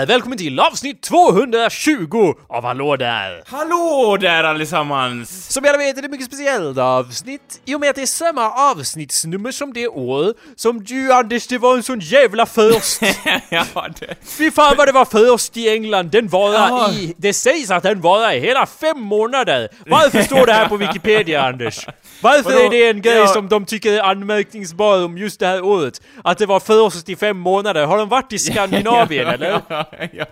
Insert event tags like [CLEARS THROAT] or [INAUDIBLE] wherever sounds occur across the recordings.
där! Välkommen till avsnitt 220 av Hallå där! Hallå där allesammans! Som alla vet är det ett mycket speciellt avsnitt i och med att det är samma avsnittsnummer som det år som du Anders, det var en sån jävla först! [LAUGHS] ja, det... Fy fan vad det var först i England, den varar Ja. i... Det sägs att den varar i hela fem månader! Varför står det här på Wikipedia Anders? Varför Vadå? är det en grej Ja. som de tycker är anmärkningsbar om just det här året? Att det var först i fem månader? Har de varit i [LAUGHS] Skandinavien eller? Ja, ja.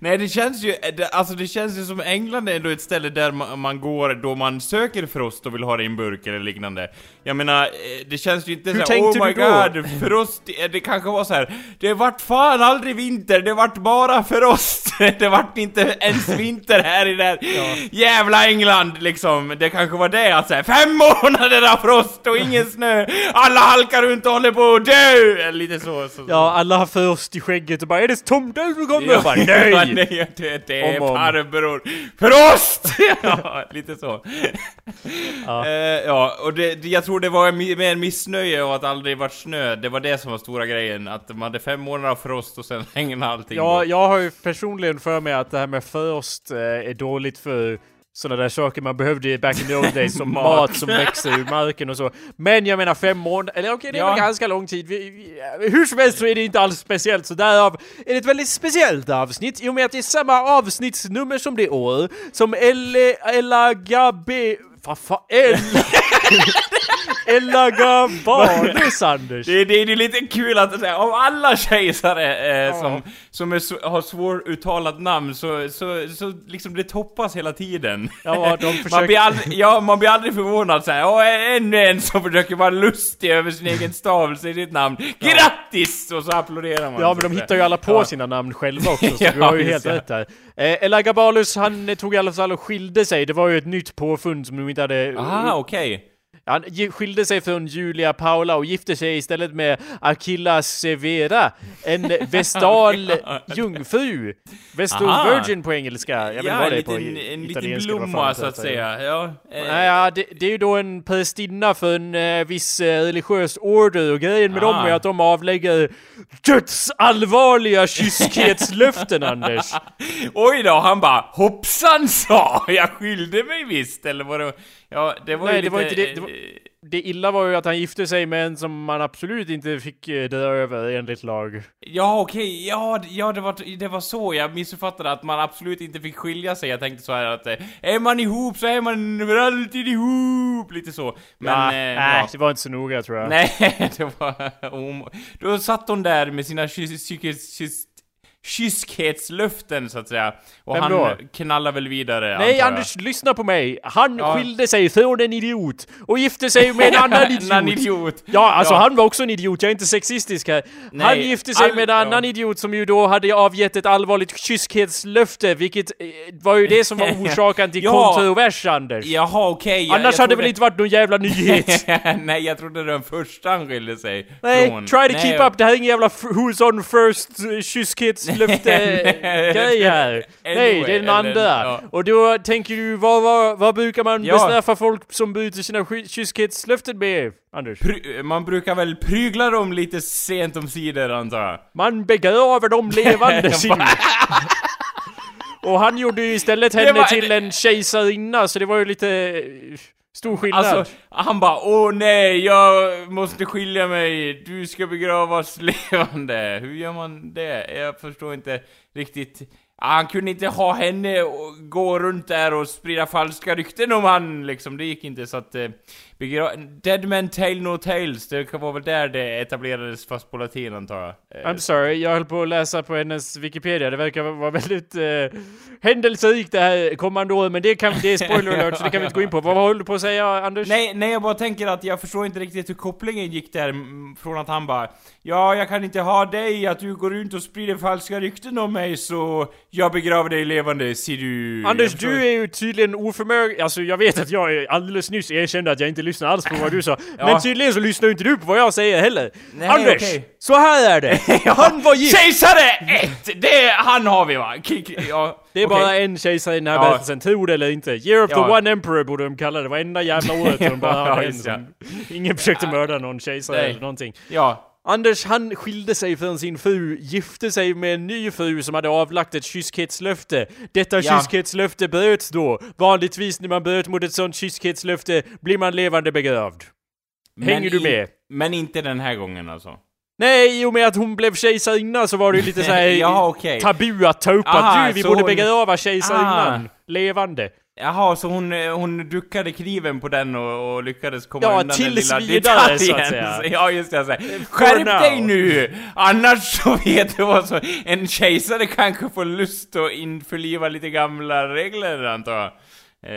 Nej, det känns ju, det, alltså det känns ju som England är ändå ett ställe där man, man går då man söker frost och vill ha det i en burk eller liknande. Jag menar, eh, det känns ju inte Hur såhär, oh my då?" god, frost, det kanske var så här. det vart fan aldrig vinter, det vart bara frost, [LAUGHS] det vart inte ens vinter här i det här jävla England liksom. Det kanske var det att säga fem månader av frost och ingen snö, alla halkar runt och håller på att dö! Lite så. så. Ja, alla har först i skägget och bara 'Är det tomten som kommer?' Ja, Jag bara, nej! [LAUGHS] nej, det, det är Om, om. farbror Frost! [LAUGHS] ja, lite så. Ja. Eh, ja, och det, jag tror det var mer missnöje och att aldrig varit snö. Det var det som var stora grejen. Att man hade fem månader av frost och sen [LAUGHS] hänger allting Ja, bort. jag har ju personligen för mig att det här med först eh, är dåligt för sådana där saker man behövde back in the old [LAUGHS] days som Mat. som växer ur marken och så. Men jag menar fem månader, eller okej det är Ja. ganska lång tid. Vi, vi, hur som helst så är det inte alls speciellt så därav är det ett väldigt speciellt avsnitt i och med att det är samma avsnittsnummer som det år som L- LAGB... Vad fan? [LAUGHS] [LAUGHS] L... Elagabalus [LAUGHS] Anders! Det, det, det är lite kul att säga, av alla kejsare eh, Ja. som, som är, har svåruttalat namn så, så, så liksom det toppas hela tiden. Ja, de [LAUGHS] Man försöker... blir, aldrig, ja, man blir aldrig förvånad såhär, åh ännu en som försöker vara lustig över sin egen stavelse i sitt namn. Grattis! Och så applåderar man. Ja men de hittar ju alla på Ja. sina namn själva också, så [LAUGHS] Ja, du har ju helt rätt där. Eh, Elagabalus han tog i alla fall och skilde sig, det var ju ett nytt påfund som de inte hade... Ah, okej. Han skilde sig från Julia Paula och gifte sig istället med Aquila Severa, en [LAUGHS] vestal jungfru. Vestal Aha. virgin på engelska. Jag vet Ja, vad en det är på liten, i- en liten blomma så att säga. Ja, eh, ja, det, det är ju då en prästinna för en eh, viss eh, religiös order och grejen med dem Ah. är att de avlägger dödsallvarliga kyskhetslöften [LAUGHS] Anders. Oj då, han bara hoppsan sa jag skylde mig visst, eller var det... Ja, det var Nej, ju det lite... var inte det- det var- Det illa var ju att han gifte sig med en som man absolut inte fick eh, dö över enligt lag. Ja, okej, ja, d- ja det, var, det var så jag missuppfattade att man absolut inte fick skilja sig. Jag tänkte så här att eh, är man ihop så är man alltid ihop, lite så. Men, ja, eh, nej, ja. det var inte så noga tror jag. [LAUGHS] Nej, det var... om- Då satt hon där med sina kyss, kyss, kyss, kyskhetslöften så att säga. Och Vem han då? knallar väl vidare, Nej. Anders, lyssna på mig! Han Ja. skilde sig från en idiot och gifte sig med en [LAUGHS] annan idiot. En idiot. Ja, alltså Ja. han var också en idiot, jag är inte sexistisk här. han Nej, gifte sig all- med en annan ja. idiot som ju då hade avgett ett allvarligt kyskhetslöfte, vilket eh, var ju det som var [LAUGHS] orsaken till Ja. kontrovers, Anders. Jaha, okej. jag- Annars jag hade det väl inte varit någon jävla nyhet? [LAUGHS] Nej, jag trodde den första han skilde sig Nej, från. try to Nej, keep up, det här är ingen jävla who's on first uh, kyskhetslöfte-grej [LAUGHS] här. Nej, det är den andra. ja. Och då tänker du, vad, vad, vad brukar man Ja. bestraffa folk som bryter sina ky- kyskhetslöften med, Anders? Pry- man brukar väl prygla dem lite sent om sidor antar jag? Man begraver dem [LAUGHS] levande. Och han gjorde ju istället henne var- till en kejsarinna, så det var ju lite stor skillnad. Alltså, han bara åh nej, jag måste skilja mig, du ska begravas levande. Hur gör man det? Jag förstår inte riktigt. Ah, han kunde inte ha henne och gå runt där och sprida falska rykten om han liksom, det gick inte så att... Eh, Eh, begra- Dead man tale no tales, det kan vara väl där det etablerades fast på latin antar jag. Eh, I'm sorry, jag höll på att läsa på hennes Wikipedia. Det verkar vara väldigt eh, händelserikt det här kommande året, men det, kan, det är spoiler alert så det kan vi inte gå in på. Vad håller du på att säga, Anders? Nej, nej, jag bara tänker att jag förstår inte riktigt hur kopplingen gick där från att han bara Ja, jag kan inte ha dig, att du går runt och sprider falska rykten om mig så jag begraver dig levande, ser du. Anders, du är ju tydligen oförmögen. Alltså jag vet att jag är alldeles nyss erkände att jag inte lyssnar alls på vad du sa. [LAUGHS] Ja. Men tydligen så lyssnar inte du på vad jag säger heller. Nej, Anders! okej. Så här är det! [LAUGHS] Han var gift! Kejsare 1! Det, han har vi va? K- ja, Det är okej. bara en kejsare i den här Ja. berättelsen, tro det eller inte. Year of Ja. the one emperor borde de kalla det, varenda jävla året [LAUGHS] de bara hade en som... Ingen försökte mörda någon kejsare eller någonting. Ja, Anders han skilde sig från sin fru, gifte sig med en ny fru som hade avlagt ett kyskhetslöfte. Detta Ja. kyskhetslöfte bröts då. Vanligtvis när man bröt mot ett sånt kyskhetslöfte blir man levande begravd. Hänger du med? Men inte den här gången alltså? Nej, i och med att hon blev kejsarinna så var det ju lite såhär [LAUGHS] Ja, okej. tabu att ta upp att du, vi borde hon- begrava kejsarinnan levande. Jaha, så hon, hon duckade kniven på den och, och lyckades komma Ja, undan den tills lilla vidare, detaljen. så att säga. [LAUGHS] Ja, just det. Så. Skärp now. dig nu! Annars så vet du vad så En kejsare kanske får lust att införliva lite gamla regler, antar jag.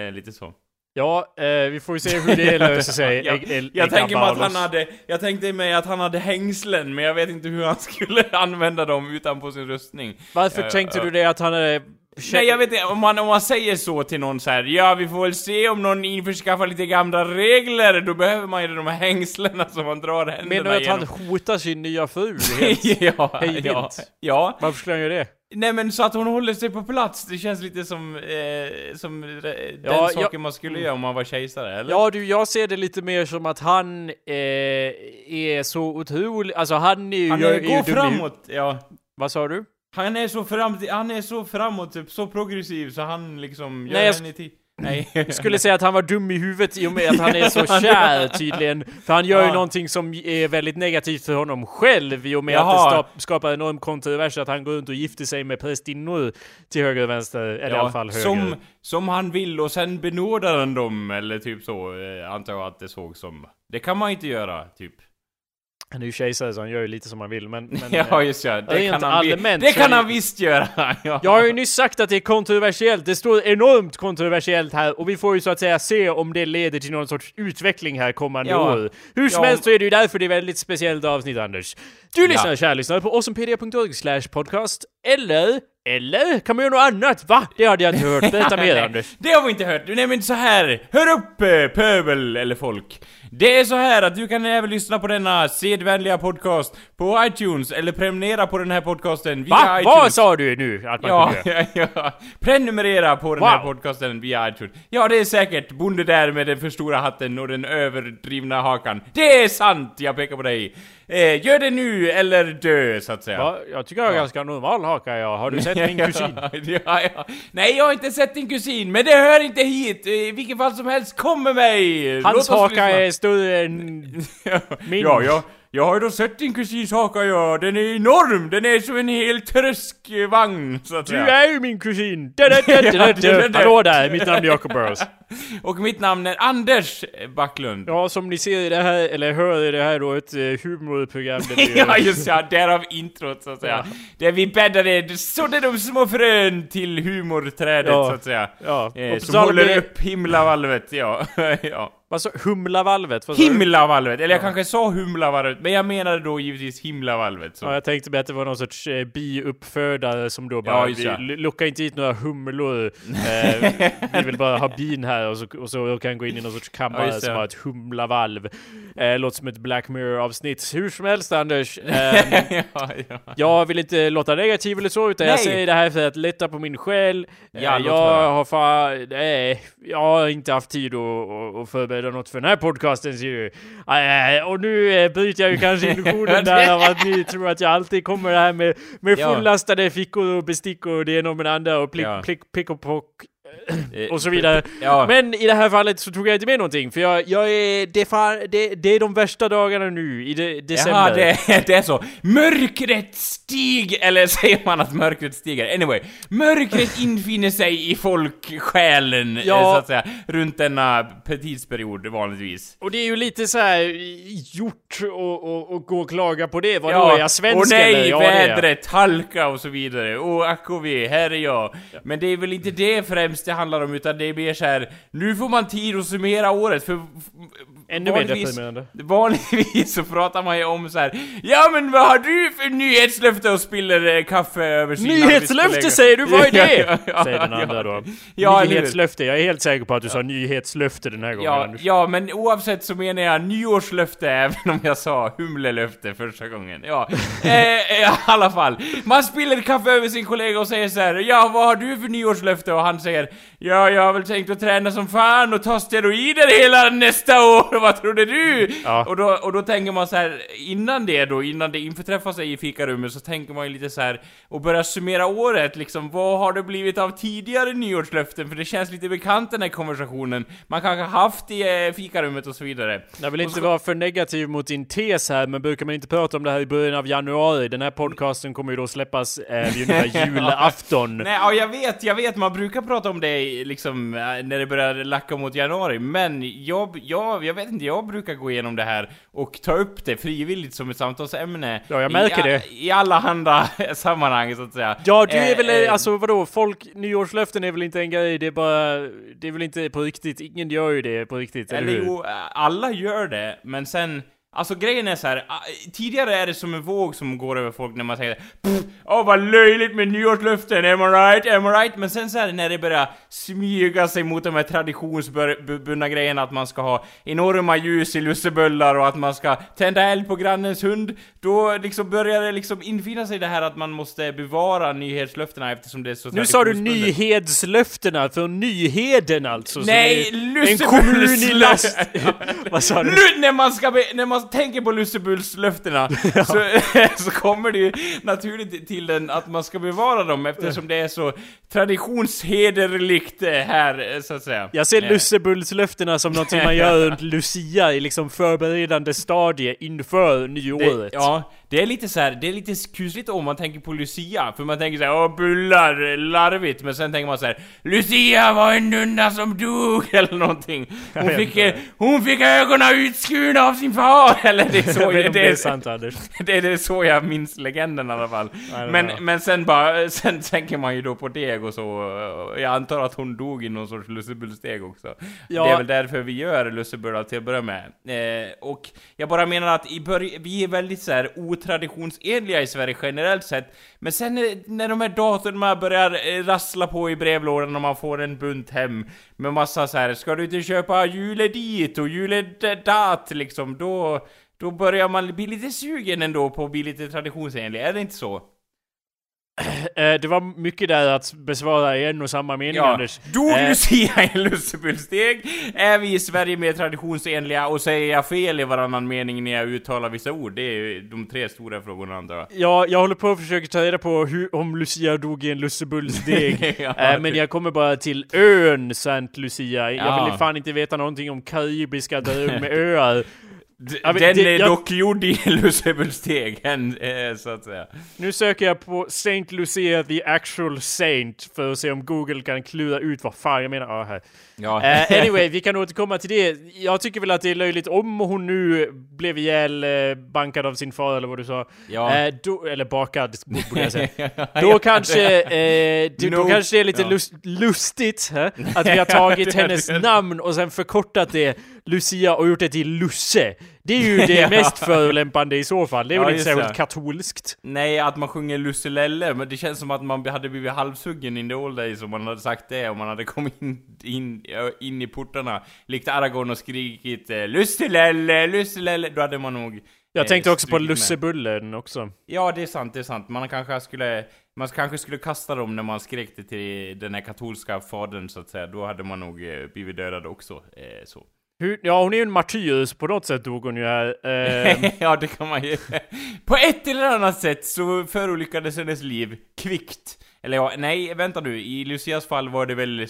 Eh, lite så. Ja, eh, vi får ju se hur det löser sig. [LAUGHS] jag, Ägg- ägg- jag tänker mig att han hade, jag tänkte mig att han hade hängslen, men jag vet inte hur han [LAUGHS] skulle använda dem utan på sin rustning. Varför Eh, tänkte eh, du det att han är... Nej jag vet inte, om man, om man säger så till någon så här, ja vi får väl se om någon införskaffar lite gamla regler, då behöver man ju de här hängslena som man drar händerna Menar du att han hotar sin nya fru? helt? [LAUGHS] ja, Hej vilt. ja, ja. Varför skulle han göra det? Nej men så att hon håller sig på plats, det känns lite som, eh, som eh, den Ja, saken jag- man skulle göra om man var kejsare, eller? Ja du, jag ser det lite mer som att han eh, är så otrolig... Alltså han är ju... Han är, ju går i hu- framåt, ja. Vad sa du? Han är så fram, han är så framåt, typ, så progressiv så han liksom gör Nej, jag henne till... Nej. [LAUGHS] Skulle säga att han var dum i huvudet i och med att han är så [LAUGHS] kär tydligen. För han gör ju Ja. någonting som är väldigt negativt för honom själv i och med att Jaha. det stap- skapar enorm kontrovers att han går runt och gifter sig med prästinnor till höger och vänster, eller i alla fall höger. som, som han vill och sen benådar han dem, eller typ så, eh, antar jag att det såg som. Det kan man inte göra, typ. Han är ju kejsare så han gör ju lite som han vill men... men [LAUGHS] ja, eh, just ja. Det rent kan han, allmänt det kan han visst göra! [LAUGHS] ja. Jag har ju nyss sagt att det är kontroversiellt, det står enormt kontroversiellt här och vi får ju så att säga se om det leder till någon sorts utveckling här kommande Ja. år. Hur som Ja. helst så är det ju därför det är väldigt speciellt avsnitt Anders. Du lyssnar Ja. kära lyssnare på awesomepedia.org slash podcast eller, eller kan man göra något annat? Va? Det hade jag inte hört. Berätta mer [LAUGHS] Anders. Det har vi inte hört. Nej men så här. hör upp eh, pöbel eller folk. Det är så här att du kan även lyssna på denna sedvänliga podcast på iTunes eller prenumerera på den här podcasten via Va? iTunes. Vad sa du nu att man Ja, kunde? [LAUGHS] ja, ja. Prenumerera på den här Wow. podcasten via iTunes. Ja, det är säkert. Bonde där med den för stora hatten och den överdrivna hakan. Det är sant! Jag pekar på dig. Eh, gör det nu eller dö, så att säga. Va? Jag tycker jag har ganska normal haka jag. Har du [LAUGHS] sett min kusin? ja, ja. Nej, jag har inte sett din kusin, men det hör inte hit. I vilket fall som helst, kom med mig! Hans haka är större än... [LAUGHS] min. Ja, ja. Jag har ju då sett din kusins haka, ja. Den är enorm! Den är som en hel tröskvagn, så att Du säga. är ju min kusin! Hallå där, mitt namn är Jacob Burrows. [LAUGHS] [LAUGHS] Och mitt namn är Anders Backlund. Ja, som ni ser i det här, eller hör i det här då, ett eh, humorprogram där vi... [LAUGHS] ja, just ja, därav introt så att säga. Där vi bäddade, sådde de små frön till humorträdet Ja. så att säga. Ja, Eh, som håller det- upp himlavalvet, ja. [LAUGHS] ja. Vad sa Humlavalvet? Vad? Himlavalvet, eller jag kanske sa humlavalvet, men jag menade då givetvis himlavalvet. Så. Ja, jag tänkte mig att det var någon sorts eh, biuppfödare som då bara Ja, vi, ja. locka inte hit några humlor. Eh, vi vill bara ha bin här och så, och så kan gå in i någon sorts Ja, kammare det. som har ett humlavalv. Eh, låter som ett Black Mirror-avsnitt. Hur som helst Anders. [LAUGHS] Eh, ja, ja. Jag vill inte låta negativ eller så, utan jag Nej. säger det här för att lätta på min själ. Ja, Eh, jag höra. har fan, nej, jag har inte haft tid att, att, förbereda något för den här podcasten ser du. Eh, Och nu eh, bryter jag ju kanske [LAUGHS] illusionen där av att ni tror att jag alltid kommer här med, med Ja. fullastade fickor och bestick och det ena och med det andra och plick, Ja. plick, pick och pock och så vidare. Ja. Men i det här fallet så tog jag inte med någonting, för jag, jag är, det, är fan, det, det är de värsta dagarna nu i de, december. Jaha, det, [LAUGHS] det är så. Mörkret stig... Eller säger man att mörkret stiger? Anyway. Mörkret [LAUGHS] infinner sig i folksjälen, Ja. eh, så att säga. Runt denna tidsperiod vanligtvis. Och det är ju lite så här gjort och, och, och gå och klaga på det. Vadå, är jag svensk och nej, eller? Ja, vädret, halka och så vidare. Och ack och ve, här är jag. Men det är väl inte det främst det handlar om, utan det är mer så här. nu får man tid att summera året, för... Ännu mer deprimerande. Vanligtvis så pratar man ju om så här. Ja men vad har du för nyhetslöfte och spiller eh, kaffe över sin Nyhetslöfte säger du, vad är [LAUGHS] det? Säger den andra då. Ja, nyhetslöfte, jag är helt säker på att du sa nyhetslöfte den här gången Ja, ja, men oavsett så menar jag nyårslöfte [LAUGHS] även om jag sa humlelöfte första gången. Ja, [LAUGHS] eh, i alla fall. Man spiller kaffe över sin kollega och säger så här. Ja, vad har du för nyårslöfte? Och han säger Ja, jag har väl tänkt att träna som fan och ta steroider hela nästa år. [LAUGHS] vad trodde du? Ja. Och, då, och då tänker man så här innan det då, innan det införträffar sig i fikarummet, så tänker man ju lite så här och börjar summera året, liksom, vad har det blivit av tidigare nyårslöften? För det känns lite bekant den här konversationen, man kanske haft i eh, fikarummet och så vidare. Jag vill inte vara för negativ mot din tes här, men brukar man inte prata om det här i början av januari? Den här podcasten kommer ju då släppas eh, vid ungefär [LAUGHS] [LAUGHS] julafton. Nej, ja, jag vet, jag vet, man brukar prata om det liksom eh, när det börjar lacka mot januari, men jag, jag, jag vet inte, jag brukar gå igenom det här och ta upp det frivilligt som ett samtalsämne. Ja, jag märker i, det. I alla andra [LAUGHS] sammanhang, så att säga. Ja, du är Eh, väl, eh, alltså vadå, folk, nyårslöften är väl inte en grej, det är bara, det är väl inte på riktigt, ingen gör ju det på riktigt, eller, Eller hur? jo, alla gör det, men sen... Alltså grejen är så här. tidigare är det som en våg som går över folk när man säger "Pff, Åh vad löjligt med nyårslöften, am I right, am I right? Men sen så här när det börjar smyga sig mot de här traditionsbundna grejerna att man ska ha enorma ljus i lussebullar och att man ska tända eld på grannens hund Då liksom börjar det liksom infinna sig det här att man måste bevara nyhetslöftena eftersom det är så Nu sa du nyhetslöftena, för Nyheden alltså. Nej, är En kommun i Lussebullslö- last... [LAUGHS] Vad sa du? Nu när man ska be, när man tänker på Lussebullslöftena [LAUGHS] så, [LAUGHS] så kommer det ju naturligt till den att man ska bevara dem eftersom det är så traditionshederligt eh, här, eh, så att säga. Jag ser Eh, Lussebullslöftena som någonting man [LAUGHS] gör runt Lucia i liksom förberedande stadie inför nyåret. Det, ja, det är lite så här, det är lite kusligt om man tänker på Lucia, för man tänker så här, åh bullar, eh, larvigt, men sen tänker man så här, Lucia var en nunna som dog, [LAUGHS] eller någonting. Hon fick, eh, hon fick ögonen utskurna av sin far, [LAUGHS] eller det är så, Jag det, är sant Anders. [LAUGHS] det är så jag minns legenden i alla fall. Men, men sen bara, sen tänker man ju då på deg och så, och jag antar att hon dog i någon sorts lussebullsdeg också. Ja. Det är väl därför vi gör lussebullar till att börja med. Eh, och jag bara menar att i vi är väldigt så här otraditionsenliga i Sverige generellt sett, men sen när, de här datorerna börjar eh, rassla på i brevlådan och man får en bunt hem med massa så här, ska du inte köpa juledit och juledat? Liksom, då då börjar man bli lite sugen ändå på att bli lite traditionsenlig, är det inte så? Eh, det var mycket där att besvara i en och samma mening Anders. Dog Eh, Lucia i en lussebullssteg? Är vi i Sverige mer traditionsenliga och säger jag fel i varannan mening när jag uttalar vissa ord? Det är de tre stora frågorna antar jag. Ja, jag håller på att försöka ta reda på hur, om Lucia dog i en lussebullsdeg. [LAUGHS] Ja, Eh, men jag kommer bara till ön Saint Lucia. Jag Ja. vill fan inte veta någonting om karibiska död [LAUGHS] med öar. D- Ja, Den det- är jag- dock gjord i en lussebullssteg, en, eh, så att säga. Nu söker jag på Saint Lucia the actual saint för att se om Google kan klura ut vad fan jag menar. Ah, här. Ja. Eh, anyway, vi kan återkomma till det. Jag tycker väl att det är löjligt om hon nu blev ihjäl eh, bankad av sin far eller vad du sa. Ja. Eh, då, eller bakad, borde jag säga. [LAUGHS] Då kanske, eh, då No. kanske det är lite Ja. lust, lustigt hè? [LAUGHS] att vi har tagit hennes namn och sen förkortat det Lucia och gjort det till Lusse. Det är ju det [LAUGHS] mest förolämpande i så fall. Det är Ja, väl inte särskilt det. katolskt. Nej, att man sjunger Lusselelle, men det känns som att man hade blivit halshuggen in the old days om man hade sagt det, om man hade kommit in, in, in i portarna, likt Aragorn och skrikit eh, Lusselelle, Lusselelle, då hade man nog... Jag eh, tänkte också på. Lussebullen också. Ja, det är sant, det är sant. Man kanske skulle, man kanske skulle kasta dem när man skrek det till den här katolska fadern så att säga, då hade man nog eh, blivit dödad också, så. Hur, ja, hon är ju en martyr, så på något sätt dog hon ju här. Eh, [LAUGHS] ja, det kan man ju. På ett eller annat sätt så förolyckades hennes liv kvickt. Eller ja, nej, vänta nu. I Lucias fall var det väl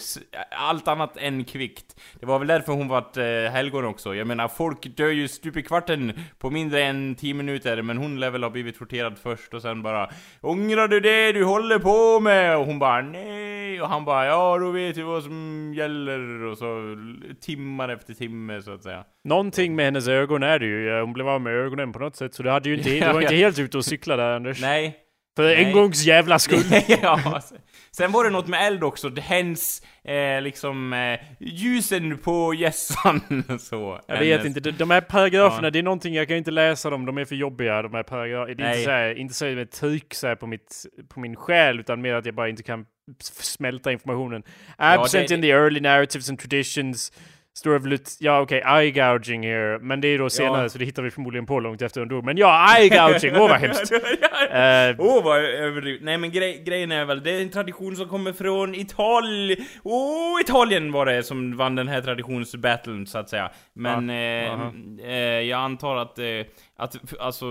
allt annat än kvickt. Det var väl därför hon vart eh, helgon också. Jag menar, folk dör ju stup i kvarten på mindre än 10 minuter, men hon lär väl ha blivit torterad först och sen bara Ångrar du det du håller på med? Och hon bara nej, och han bara ja, då vet vi vad som gäller. Och så timmar efter timme så att säga. någonting med hennes ögon är det ju. Hon blev av med ögonen på något sätt. Så det, hade ju inte, [LAUGHS] det Ja, var inte helt ute och cykla där Anders. Nej, För en nej. gångs jävla skull. [LAUGHS] ja, sen- sen var det något med eld också, det händs eh, liksom eh, ljusen på gässan [LAUGHS] så. Jag vet Hennes- inte, de, de här paragraferna, Ja. det är någonting, jag kan inte läsa dem, de är för jobbiga de här paragraferna. Det är inte Nej. så här, inte så här med tryck så här på, mitt, på min själ, utan mer att jag bara inte kan smälta informationen. Absent det- in the early narratives and traditions, Stora ja okej, eye gouging here. Men det är då senare Ja. så det hittar vi förmodligen på långt efter hon dog. Men ja, eye gouging, åh vad [LAUGHS] hemskt. Eh, Åh vad överdrivet. Nej men grej, grejen är väl, det är en tradition som kommer från Italien. Åh, Italien var det som vann den här traditionsbattlen så att säga. Men eh, aha. eh, jag antar att, eh, att alltså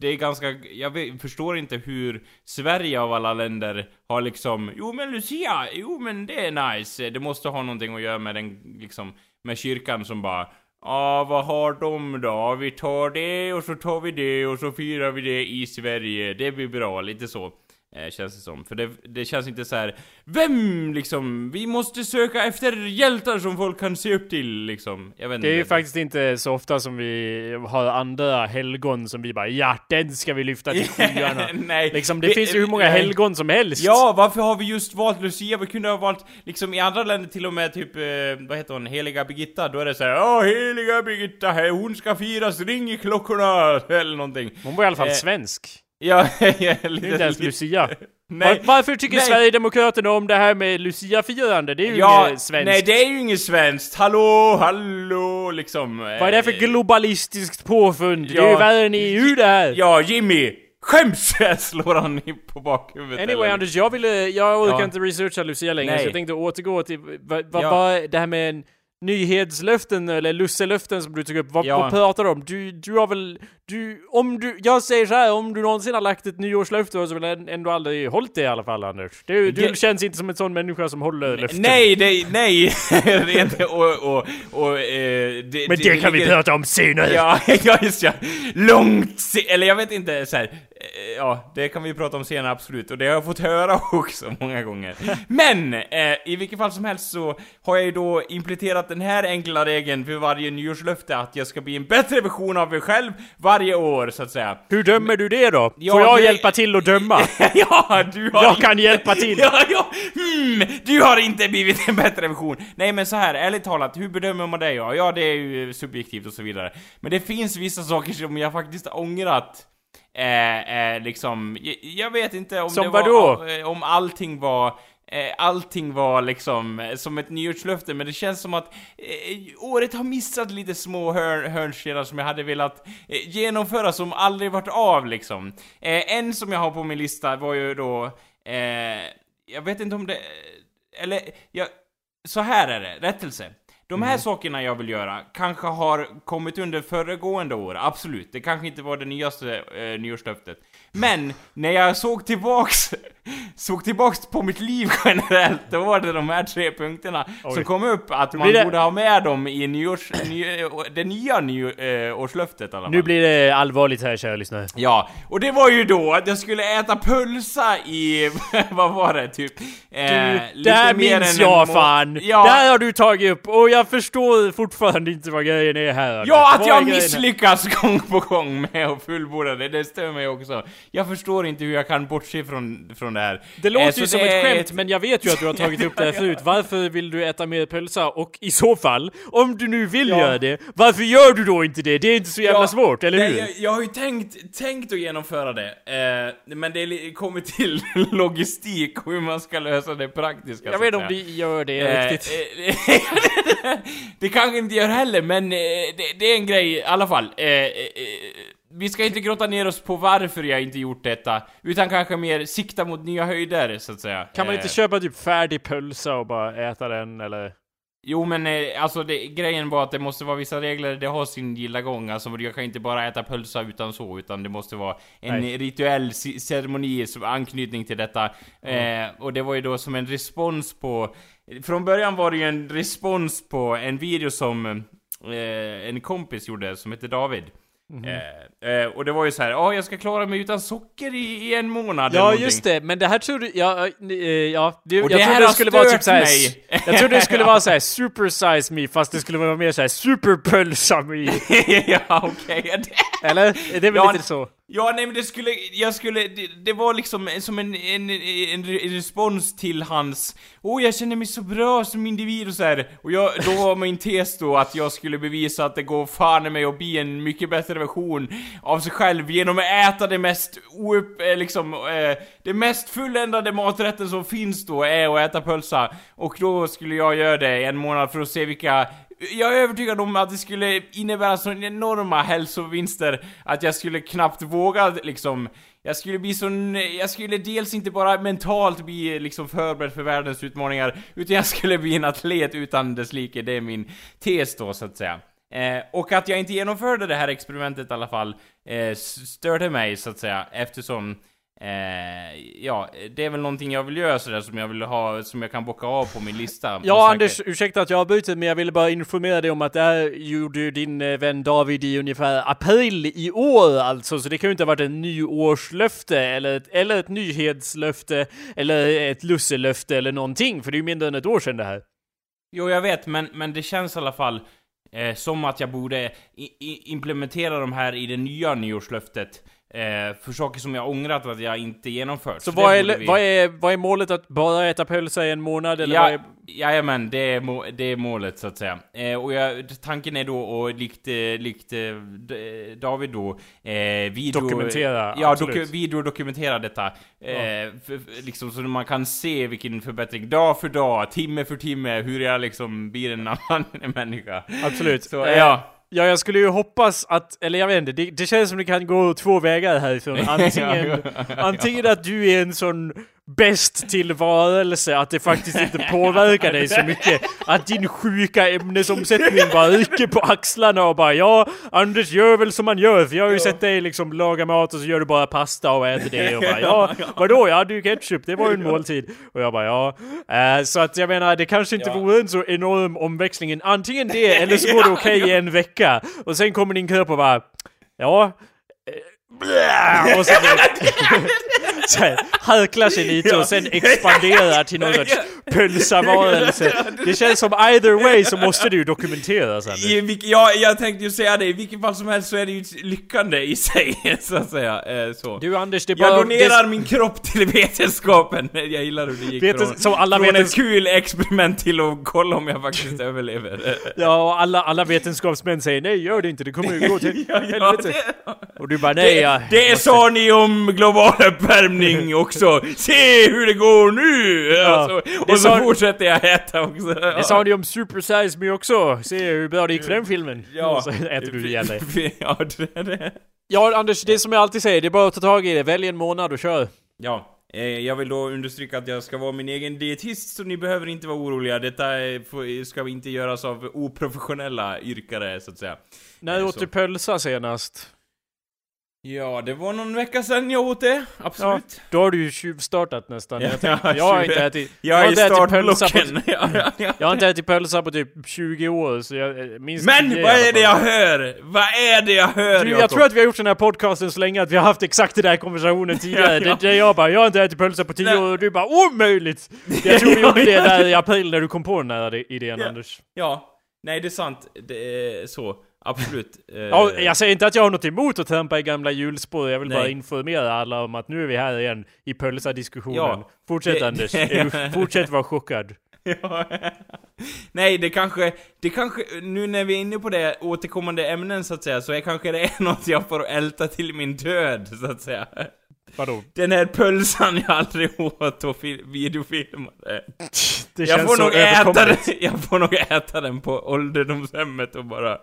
det är ganska, jag vet, förstår inte hur Sverige av alla länder har liksom, jo men Lucia, jo men det är nice. Det måste ha någonting att göra med den, liksom, med kyrkan som bara Ja, vad har de då? Vi tar det och så tar vi det och så firar vi det i Sverige. Det blir bra, lite så. Eh, känns det som. För det, det känns inte så här. Vem liksom? Vi måste söka efter hjältar som folk kan se upp till liksom. Jag vet inte. det är ju faktiskt inte så ofta som vi har andra helgon som vi bara ja, den ska vi lyfta till [LAUGHS] skyarna. Nej. liksom, det Vi- finns ju hur många nej. helgon som helst. Ja, varför har vi just valt Lucia? Vi kunde ha valt, liksom i andra länder till och med typ, eh, vad heter hon, Heliga Birgitta, då är det så här, Ja, Heliga Birgitta, hon ska firas, ring i klockorna, [LAUGHS] eller någonting. Hon var i alla fall Eh, svensk. [LAUGHS] Ja, ja Det är lite, inte ens lite- Lucia. Nej, Var, varför tycker nej. Sverigedemokraterna om det här med Lucia-firande? Det är ju Ja, inget svenskt. nej det är ju inget svenskt. Hallå, hallå, liksom. Vad är det för globalistiskt påfund? det är Ja. ju värre än EU det här! Ja, Jimmy! Skäms! [LAUGHS] slår han på bakhuvudet. Anyway eller? Anders, jag ville, jag orkar Ja. inte researcha Lucia längre Nej. så jag tänkte återgå till vad vad Ja. var det här med en nyhetslöften eller lusselöften som du tog upp. Vad, Ja. vad pratar du om? Du, du har väl, du, om du, jag säger så här, om du någonsin har lagt ett nyårslöfte så har du ändå aldrig hållit det i alla fall Anders? Du, du Det- känns inte som en sån människa som håller löften. Nej, nej, [LAUGHS] nej! Rent och, och, och eh, det, Men det, kan vi prata om senare! Ja, [LAUGHS] ja just ja. Långt se- eller jag vet inte så här. Eh, Ja, det kan vi prata om senare absolut. Och det har jag fått höra [LAUGHS] också många gånger. Men, eh, i vilket fall som helst så har jag ju då implementerat den här enkla regeln för varje nyårslöfte att jag ska bli en bättre version av mig själv varje år, så att säga. Hur dömer du det då? Ja, Får jag det- hjälpa till att döma? [LAUGHS] ja, du har Jag kan hjälpa till. Ja, ja, hmm, du har inte blivit en bättre version. Nej men så här, ärligt talat, hur bedömer man det? Ja, ja det är ju subjektivt och så vidare. Men det finns vissa saker som jag faktiskt har ångrat. Eh, eh, liksom, jag, jag vet inte om Som det var, vadå? eh, om allting var eh, Allting var liksom eh, som ett nyårslöfte, men det känns som att året har missat lite små hörn, hörnstenar som jag hade velat genomföra som aldrig varit av liksom. En som jag har på min lista var ju då, jag vet inte om det, eller, jag, så här är det, rättelse. De här sakerna jag vill göra kanske har kommit under föregående år, absolut. Det kanske inte var det nyaste eh, nyårslöftet. Men, när jag såg tillbaks, [LAUGHS] såg tillbaks på mitt liv generellt, då var det de här tre punkterna som Oj. kom upp att man det- borde ha med dem i nyårs, ny, det nya nyårslöftet fall. Nu blir det allvarligt här kära lyssnare. Ja, och det var ju då att jag skulle äta pölsa i, [LAUGHS] vad var det, typ? Eh, Du, mer minns jag fan! Ja, Det här har du tagit upp och jag förstår fortfarande inte vad grejen är här. Ja att Vad jag misslyckas [LAUGHS] gång på gång med att fullborda det, det stör mig också. Jag förstår inte hur jag kan bortse från, från det här. Det låter Eh, ju som ett skämt, men jag vet ju att du har tagit upp det här förut. [LAUGHS] Varför vill du äta mer pölsa? Och i så fall, om du nu vill Ja. göra det, varför gör du då inte det? Det är inte så jävla Ja, svårt, eller nej, hur? Jag, jag har ju tänkt, tänkt att genomföra det, eh, men det kommer till [LAUGHS] logistik och hur man ska lösa det praktiska. Jag vet att om det gör det Eh, riktigt. eh, [LAUGHS] det kanske inte gör heller, men eh, det, det är en grej i alla fall. Eh, eh, eh, vi ska inte grotta ner oss på varför jag inte gjort detta, utan kanske mer sikta mot nya höjder, så att säga. Kan man Eh, inte köpa typ färdig pölsa och bara äta den, eller? Jo men eh, alltså det, grejen var att det måste vara vissa regler, det har sin gilla gång. Alltså jag kan inte bara äta pölsa utan så, utan det måste vara en Nej. rituell ceremoni som anknytning till detta. Eh, och det var ju då som en respons på... Från början var det ju en respons på en video som eh, en kompis gjorde, som heter David. Mhm. Eh, eh, och det var ju så här, ja jag ska klara mig utan socker i, i en månad eller Ja, någonting. just det, men det här trodde ja, eh, ja, det, jag det trodde det skulle vara typ såhär, jag trodde det skulle vara såhär [LAUGHS] super size me, fast det skulle vara mer såhär super pölsa me. [LAUGHS] ja okej. Eller? Det är väl Ja, lite så? Ja, nej men det skulle, jag skulle, det, det var liksom som en, en, en, en respons till hans Åh, oh, jag känner mig så bra som individ och så här. Och jag, då var min tes då att jag skulle bevisa att det går fan i mig att bli en mycket bättre version av sig själv genom att äta det mest oupp, eh, liksom, eh, det mest fulländade maträtten som finns då är att äta pölsa. Och då skulle jag göra det i en månad för att se vilka jag är övertygad om att det skulle innebära så enorma hälsovinster att jag skulle knappt våga liksom jag skulle bli sån, jag skulle dels inte bara mentalt bli liksom förberedd för världens utmaningar, utan jag skulle bli en atlet utan dess like, det är min tes då så att säga. Eh, och att jag inte genomförde det här experimentet i alla fall, eh, störde mig så att säga, eftersom Eh, ja, det är väl någonting jag vill göra sådär som jag vill ha, som jag kan bocka av på min lista. Ja Anders, ursäkta att jag har bytt men jag ville bara informera dig om att det här gjorde din eh, vän David i ungefär april i år alltså, så det kan ju inte ha varit ett nyårslöfte eller ett, eller ett nyhetslöfte eller ett lusselöfte eller någonting, för det är ju mindre än ett år sedan det här. Jo, jag vet, men, men det känns i alla fall eh, som att jag borde implementera de här i det nya nyårslöftet. Eh, för saker som jag ångrat att jag inte genomfört. Så, så vad, är, vi... vad, är, vad är målet? Att bara äta pölsa i en månad eller ja, vad är... Jajamän, det är, må, det är målet så att säga. Eh, och jag, tanken är då, och likt, eh, likt eh, David då, eh, video... Dokumentera, Ja, doku, video dokumentera detta. Eh, ja. liksom så man kan se vilken förbättring, dag för dag, timme för timme, hur jag liksom blir en [LAUGHS] annan människa. Absolut. Så, eh, ja. Ja, jag skulle ju hoppas att, eller jag vet inte, det, det känns som det kan gå två vägar härifrån. [LAUGHS] Antingen, antingen att du är en sån bäst till varelse att det faktiskt inte [LAUGHS] påverkar dig så mycket. Att din sjuka ämnesomsättning bara rycker på axlarna och bara ja, Anders gör väl som man gör. För jag har ju ja. sett dig liksom laga mat och så gör du bara pasta och äter det och bara ja, [LAUGHS] vadå? Ja, du ketchup, det var ju en måltid. Och jag bara ja. Uh, så att jag menar, det kanske inte ja. vore en så enorm omväxling. Antingen det, eller så går det okej okay i en vecka. Och sen kommer din kropp och bara ja, och så, [LAUGHS] så här, sig lite och sen expanderar till någon sorts pölsavarelse. Det känns som either way så måste det ju dokumenteras Anders. Ja, jag tänkte ju säga det, i vilket fall som helst så är det ju lyckande i sig, [LAUGHS] så att säga. Eh, så. Du Anders, det bara... Jag donerar det... min kropp till vetenskapen. [LAUGHS] Jag gillar hur det gick Veten... från, som alla från vetens... ett kul experiment till att kolla om jag faktiskt [LAUGHS] överlever. Ja, och alla, alla vetenskapsmän säger nej, gör det inte, det kommer ju gå till ja, helvete. Ja, det... Och du bara nej, det, ja. Det sa ni om global uppvärmning också! Se hur det går nu! Ja, alltså, och så sa... fortsätter jag äta också. Det sa ni om Super Size Me också! Se hur bra det gick för den filmen. Ja. Och så äter du igen dig. [LAUGHS] Ja, det är det. Ja, Anders, det som jag alltid säger, det är bara att ta tag i det. Välj en månad och kör. Ja. Eh, jag vill då understryka att jag ska vara min egen dietist, så ni behöver inte vara oroliga. Detta ska inte göras av oprofessionella yrkare, så att säga. När eh, åt du pölsa senast? Ja, det var någon vecka sedan jag åt det, absolut. Ja, då har du ju tjuvstartat nästan. Ja, jag, jag, jag har inte ätit... Jag, jag är i startblocken. [LAUGHS] jag har inte ätit pölsa på typ 20 år, så jag minns Men vad är det jag hör? Vad är det jag hör, du, Jag tror att vi har gjort den här podcasten så länge att vi har haft exakt den här konversationen [LAUGHS] tidigare. ja, ja. Det, jag bara, jag har inte ätit pölsa på 10 år, och du bara, omöjligt! Jag tror vi [LAUGHS] gjorde det där i april när du kom på den här idén, ja. Anders. Ja, nej det är sant. Det är så. Absolut. [LAUGHS] ja, jag säger inte att jag har något emot att trampa i gamla hjulspår, jag vill Nej. bara informera alla om att nu är vi här igen i pölsa-diskussionen. Ja, fortsätt det, Anders, det, [LAUGHS] fortsätt vara chockad. Ja. [LAUGHS] Nej, det kanske, det kanske, nu när vi är inne på det återkommande ämnen så att säga, så är kanske det är något jag får älta till min död, så att säga. Vadå? Den här pölsan jag aldrig åt och videofilmade. Det jag får nog äta den, Jag får nog äta den på ålderdomshemmet och bara...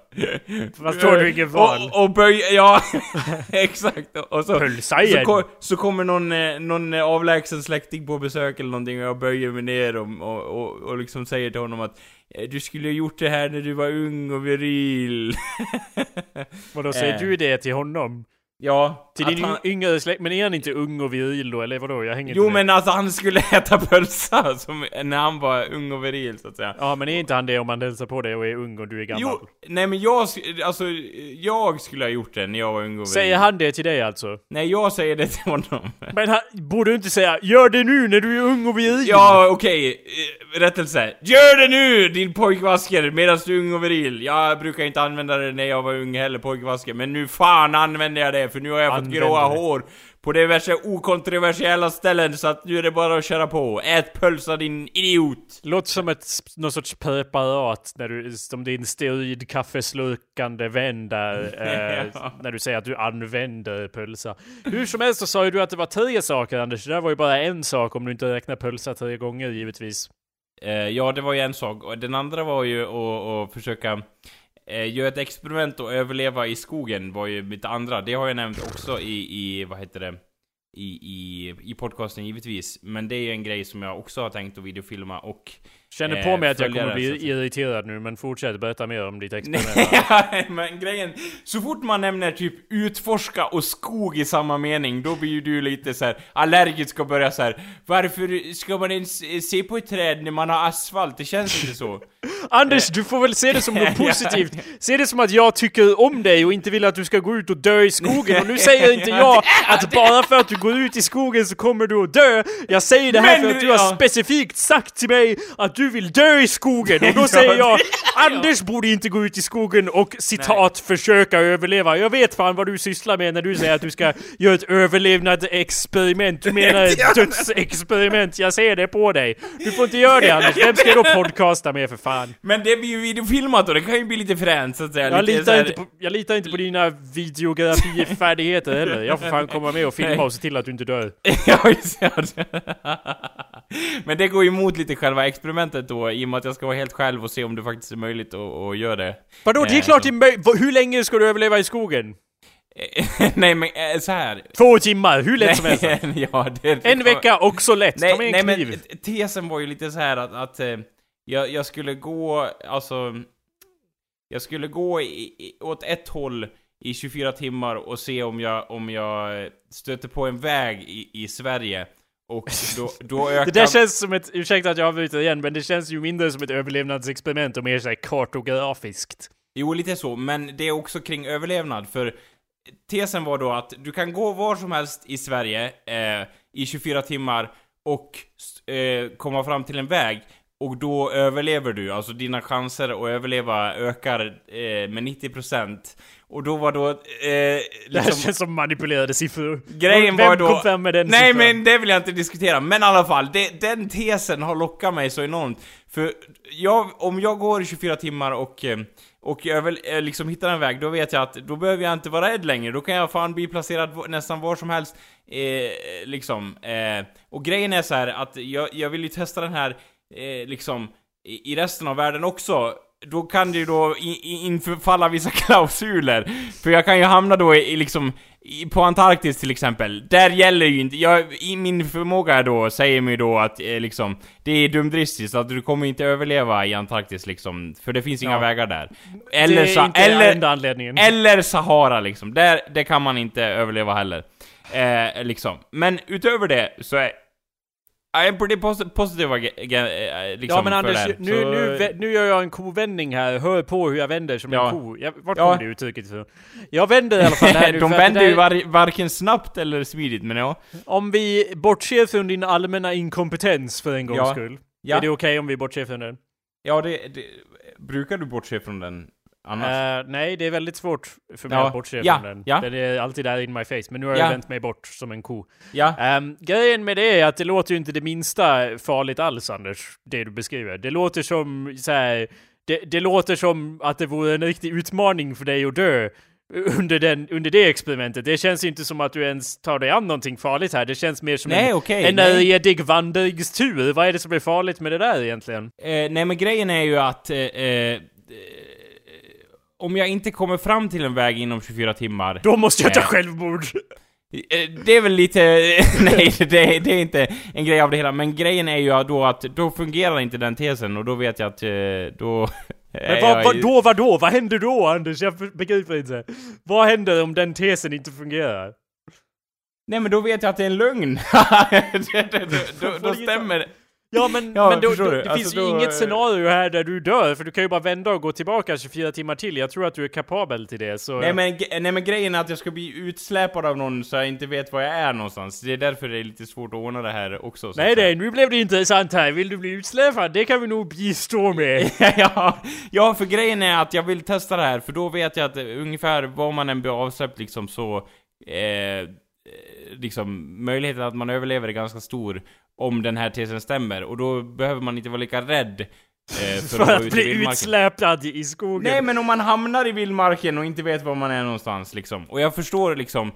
Fast då har du ingen val. Och, och böja, ja [LAUGHS] exakt. Och så, Pölsa igen. Så, så kommer någon, eh, någon avlägsen släkting på besök eller någonting och jag böjer mig ner och, och, och, och liksom säger till honom att eh, du skulle ha gjort det här när du var ung och viril. [LAUGHS] Vadå, säger äh. du det till honom? Ja. Till din han... yngre släkt, men är han inte ung och viril då, eller vadå? Jag hänger Jo inte men alltså han skulle äta pölsa som, när han var ung och viril så att säga. Ja men är inte han det om han hälsar på dig och är ung och du är gammal? Jo, nej men jag, alltså jag skulle ha gjort det när jag var ung och viril. Säger han det till dig alltså? Nej jag säger det till honom. Men han, borde du inte säga 'Gör det nu när du är ung och viril' Ja okej, okay. rättelse. Gör det nu din pojkvasker medan du är ung och viril. Jag brukar inte använda det när jag var ung heller, pojkvasker. Men nu fan använder jag det för nu har jag fått Använder gråa det. hår på diverse okontroversiella ställen, så att nu är det bara att köra på. Ät pölsa din idiot! Låter som ett, någon sorts preparat när du, som din steroid kaffeslukande vän där, [LAUGHS] eh, när du säger att du använder pölsa. Hur som helst så sa ju du att det var tre saker Anders, det där var ju bara en sak om du inte räknar pölsa tre gånger givetvis. Eh, ja, det var ju en sak. Och den andra var ju att försöka eh, göra ett experiment och överleva i skogen, var ju mitt andra. Det har jag nämnt också i, i vad heter det? I, i, I podcasten givetvis. Men det är ju en grej som jag också har tänkt att videofilma och... Känner Eh, på mig att jag kommer bli irriterad nu, men fortsätt berätta mer om ditt [LAUGHS] experiment. Nej, men grejen, så fort man nämner typ utforska och skog i samma mening, då blir ju du lite så här allergisk och börjar så här. Varför ska man ens se på ett träd när man har asfalt? Det känns inte så. [LAUGHS] Anders, du får väl se det som något [LAUGHS] positivt. Se det som att jag tycker om dig och inte vill att du ska gå ut och dö i skogen. Och nu säger inte jag att bara för att du går ut i skogen så kommer du att dö. Jag säger det här Men för att du har ja. specifikt sagt till mig att du vill dö i skogen. Och då [LAUGHS] säger jag, [LAUGHS] Anders borde inte gå ut i skogen och citat försöka överleva. Jag vet fan vad du sysslar med när du säger att du ska [LAUGHS] göra ett överlevnadsexperiment. Du menar ett dödsexperiment. Jag ser det på dig. Du får inte göra det Anders. Vem ska jag då podcasta med för fan? Men det blir ju videofilmat och det kan ju bli lite fränt så att säga. Jag litar, här- inte på, jag litar inte på dina videografifärdigheter heller. Jag får fan komma med och filma och se till att du inte dör. ja, just det. Men det går ju emot lite själva experimentet då, i och med att jag ska vara helt själv och se om det faktiskt är möjligt att, att göra det. Vadå, det är Eh, klart det är möj- vad- Hur länge ska du överleva i skogen? [LAUGHS] nej men eh, så här. Två timmar, hur lätt som helst. Nej, [LAUGHS] ja, det, En vecka, också lätt. Ta med Nej, en nej men kniv. t- tesen var ju lite så här att, att eh, jag, jag skulle gå, alltså... Jag skulle gå i, i, åt ett håll i 24 timmar och se om jag, om jag eh, stöter på en väg i, i Sverige. Och [LAUGHS] då, då ökar... Det där känns som ett, ursäkta att jag avbryter igen, men det känns ju mindre som ett överlevnadsexperiment och mer såhär kartografiskt. Jo, lite så, men det är också kring överlevnad, för tesen var då att du kan gå var som helst i Sverige eh, i 24 timmar och eh, komma fram till en väg, och då överlever du, alltså dina chanser att överleva ökar eh, med 90%. Och då var då... Eh, Det här liksom, känns som manipulerade siffror. Grejen Vem var då... kom fram med den Nej siffran? men det vill jag inte diskutera, men i alla fall, det, den tesen har lockat mig så enormt. För jag, om jag går i 24 timmar och, eh, och jag vill eh, liksom hittar en väg, då vet jag att då behöver jag inte vara rädd längre. Då kan jag fan bli placerad nästan var som helst. Eh, liksom. Eh, och grejen är så här att jag, jag vill ju testa den här, eh, liksom, i, i resten av världen också. Då kan det ju då infalla vissa [LAUGHS] klausuler. För jag kan ju hamna då i, i liksom, i, på Antarktis till exempel. Där gäller ju inte, jag, i min förmåga då säger mig då att eh, liksom, det är dumdristigt, så att du kommer inte överleva i Antarktis liksom. För det finns inga Ja. vägar där. Eller, det är inte eller, enda anledningen. eller Sahara liksom. Där, det kan man inte överleva heller. Eh, liksom. Men utöver det så är jag är pretty posi- positiv ag- eh, liksom, ja men Anders, nu, Så- nu, nu gör jag en kovändning här. Hör på hur jag vänder som Ja. en ko. Jag, vart Ja. kom det uttrycket ifrån? Jag vänder i alla fall här nu. De vänder ju var, varken snabbt eller smidigt, men ja. Om vi bortser från din allmänna inkompetens för en gångs Ja. skull. Ja. Är det okej om vi bortser från den? Ja, det, det... Brukar du bortse från den annars? Eh, nej, det är väldigt svårt för mig Ja. att bortse Ja. från den. Ja. Den är alltid där in my face, men nu har Ja. jag vänt mig bort som en ko. Ehm, grejen med det är att det låter ju inte det minsta farligt alls, Anders, det du beskriver. Det låter som så här, det, det låter som att det vore en riktig utmaning för dig att dö under, den, under det experimentet. Det känns inte som att du ens tar dig an någonting farligt här. Det känns mer som Nej, en, okej, en nej. redig vandringstur. Vad är det som är farligt med det där egentligen? Eh, nej men grejen är ju att... Eh, eh, om jag inte kommer fram till en väg inom 24 timmar... Då måste jag ta Eh. självmord! Eh, Det är väl lite... [LAUGHS] Nej, det, det är inte en grej av det hela. Men grejen är ju då att då fungerar inte den tesen och då vet jag att eh, då... [LAUGHS] Men vad, vad, då, vad då? Vad händer då, Anders? Jag begriper inte. Vad händer om den tesen inte fungerar? Nej men då vet jag att det är en lögn. [LAUGHS] Det- det- då, då, då stämmer. Ja men, Ja, men då, då, det Alltså finns ju då, inget eh, scenario här där du dör, för du kan ju bara vända och gå tillbaka 24 timmar till. Jag tror att du är kapabel till det, så... Nej men, nej men grejen är att jag ska bli utsläpad av någon så jag inte vet var jag är någonstans. Det är därför det är lite svårt att ordna det här också. så Nej nej, nu blev det intressant här. Vill du bli utsläpad? Det kan vi nog bistå med. [LAUGHS] ja, ja, för grejen är att jag vill testa det här, för då vet jag att eh, ungefär var man än blir avsläppt liksom så eh, liksom, möjligheten att man överlever är ganska stor om den här tesen stämmer. Och då behöver man inte vara lika rädd eh, för, [LAUGHS] För att, att bli utsläpad i skogen. Nej men om man hamnar i vildmarken och inte vet var man är någonstans liksom. Och jag förstår liksom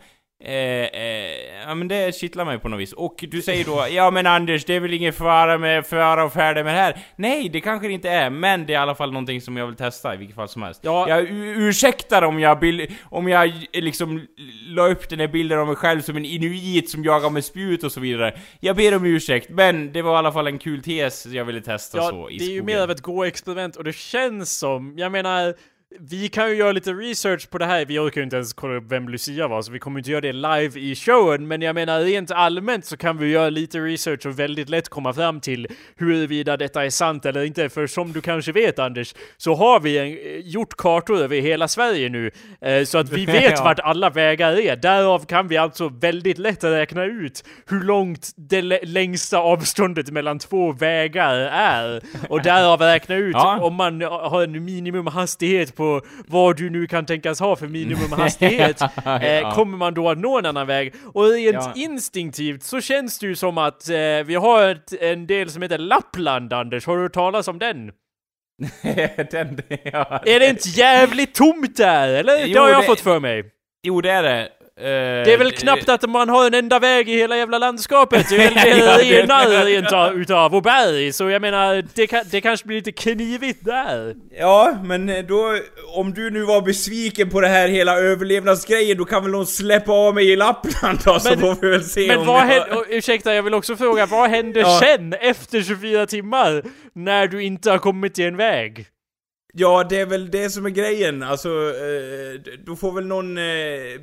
Eh, eh, ja men det kittlar mig på något vis. Och du säger då, ja men Anders, det är väl ingen fara med fara och färde med det här. Nej, det kanske det inte är, men det är i alla fall någonting som jag vill testa i vilket fall som helst. Ja. Jag ursäktar om jag, bild, om jag liksom la upp den här bilden av mig själv som en inuit som jagar med spjut och så vidare. Jag ber om ursäkt, men det var i alla fall en kul tes jag ville testa Ja, så i det är ju skogen. mer av ett gå-experiment och det känns som, jag menar, vi kan ju göra lite research på det här. Vi orkar ju inte ens kolla upp vem Lucia var, så vi kommer inte göra det live i showen. Men jag menar, rent allmänt så kan vi göra lite research och väldigt lätt komma fram till huruvida detta är sant eller inte. För som du kanske vet Anders, så har vi en, eh, gjort kartor över hela Sverige nu. Eh, så att vi [LAUGHS] vet Ja. vart alla vägar är. Därav kan vi alltså väldigt lätt räkna ut hur långt det lä- längsta avståndet mellan två vägar är. Och därav räkna ut Ja. om man har en minimumhastighet på vad du nu kan tänkas ha för minimumhastighet. [LAUGHS] eh, kommer man då att nå en annan väg? Och rent Ja. instinktivt så känns det ju som att eh, vi har ett, en del som heter Lappland, Anders. Har du hört talas om den? [LAUGHS] den, ja. Är det inte jävligt tomt där, eller? det Jo, har jag det- fått för mig. Jo, det är det. Eh, Det är väl knappt att man har en enda väg i hela jävla landskapet. Det är väl [LAUGHS] Ja, det det- ena utav, och berg. Så jag menar, det, kan, det kanske blir lite knivigt där. Ja, men eh, då, om du nu var besviken på det här hela överlevnadsgrejen, då kan väl någon släppa av mig i Lappland då, så Men- får vi väl se Men om vad jag... hände, och, ursäkta jag vill också fråga, vad hände Ja. sen efter 24 timmar? När du inte har kommit till en väg? Ja, det är väl det som är grejen, alltså, eh, då får väl någon eh,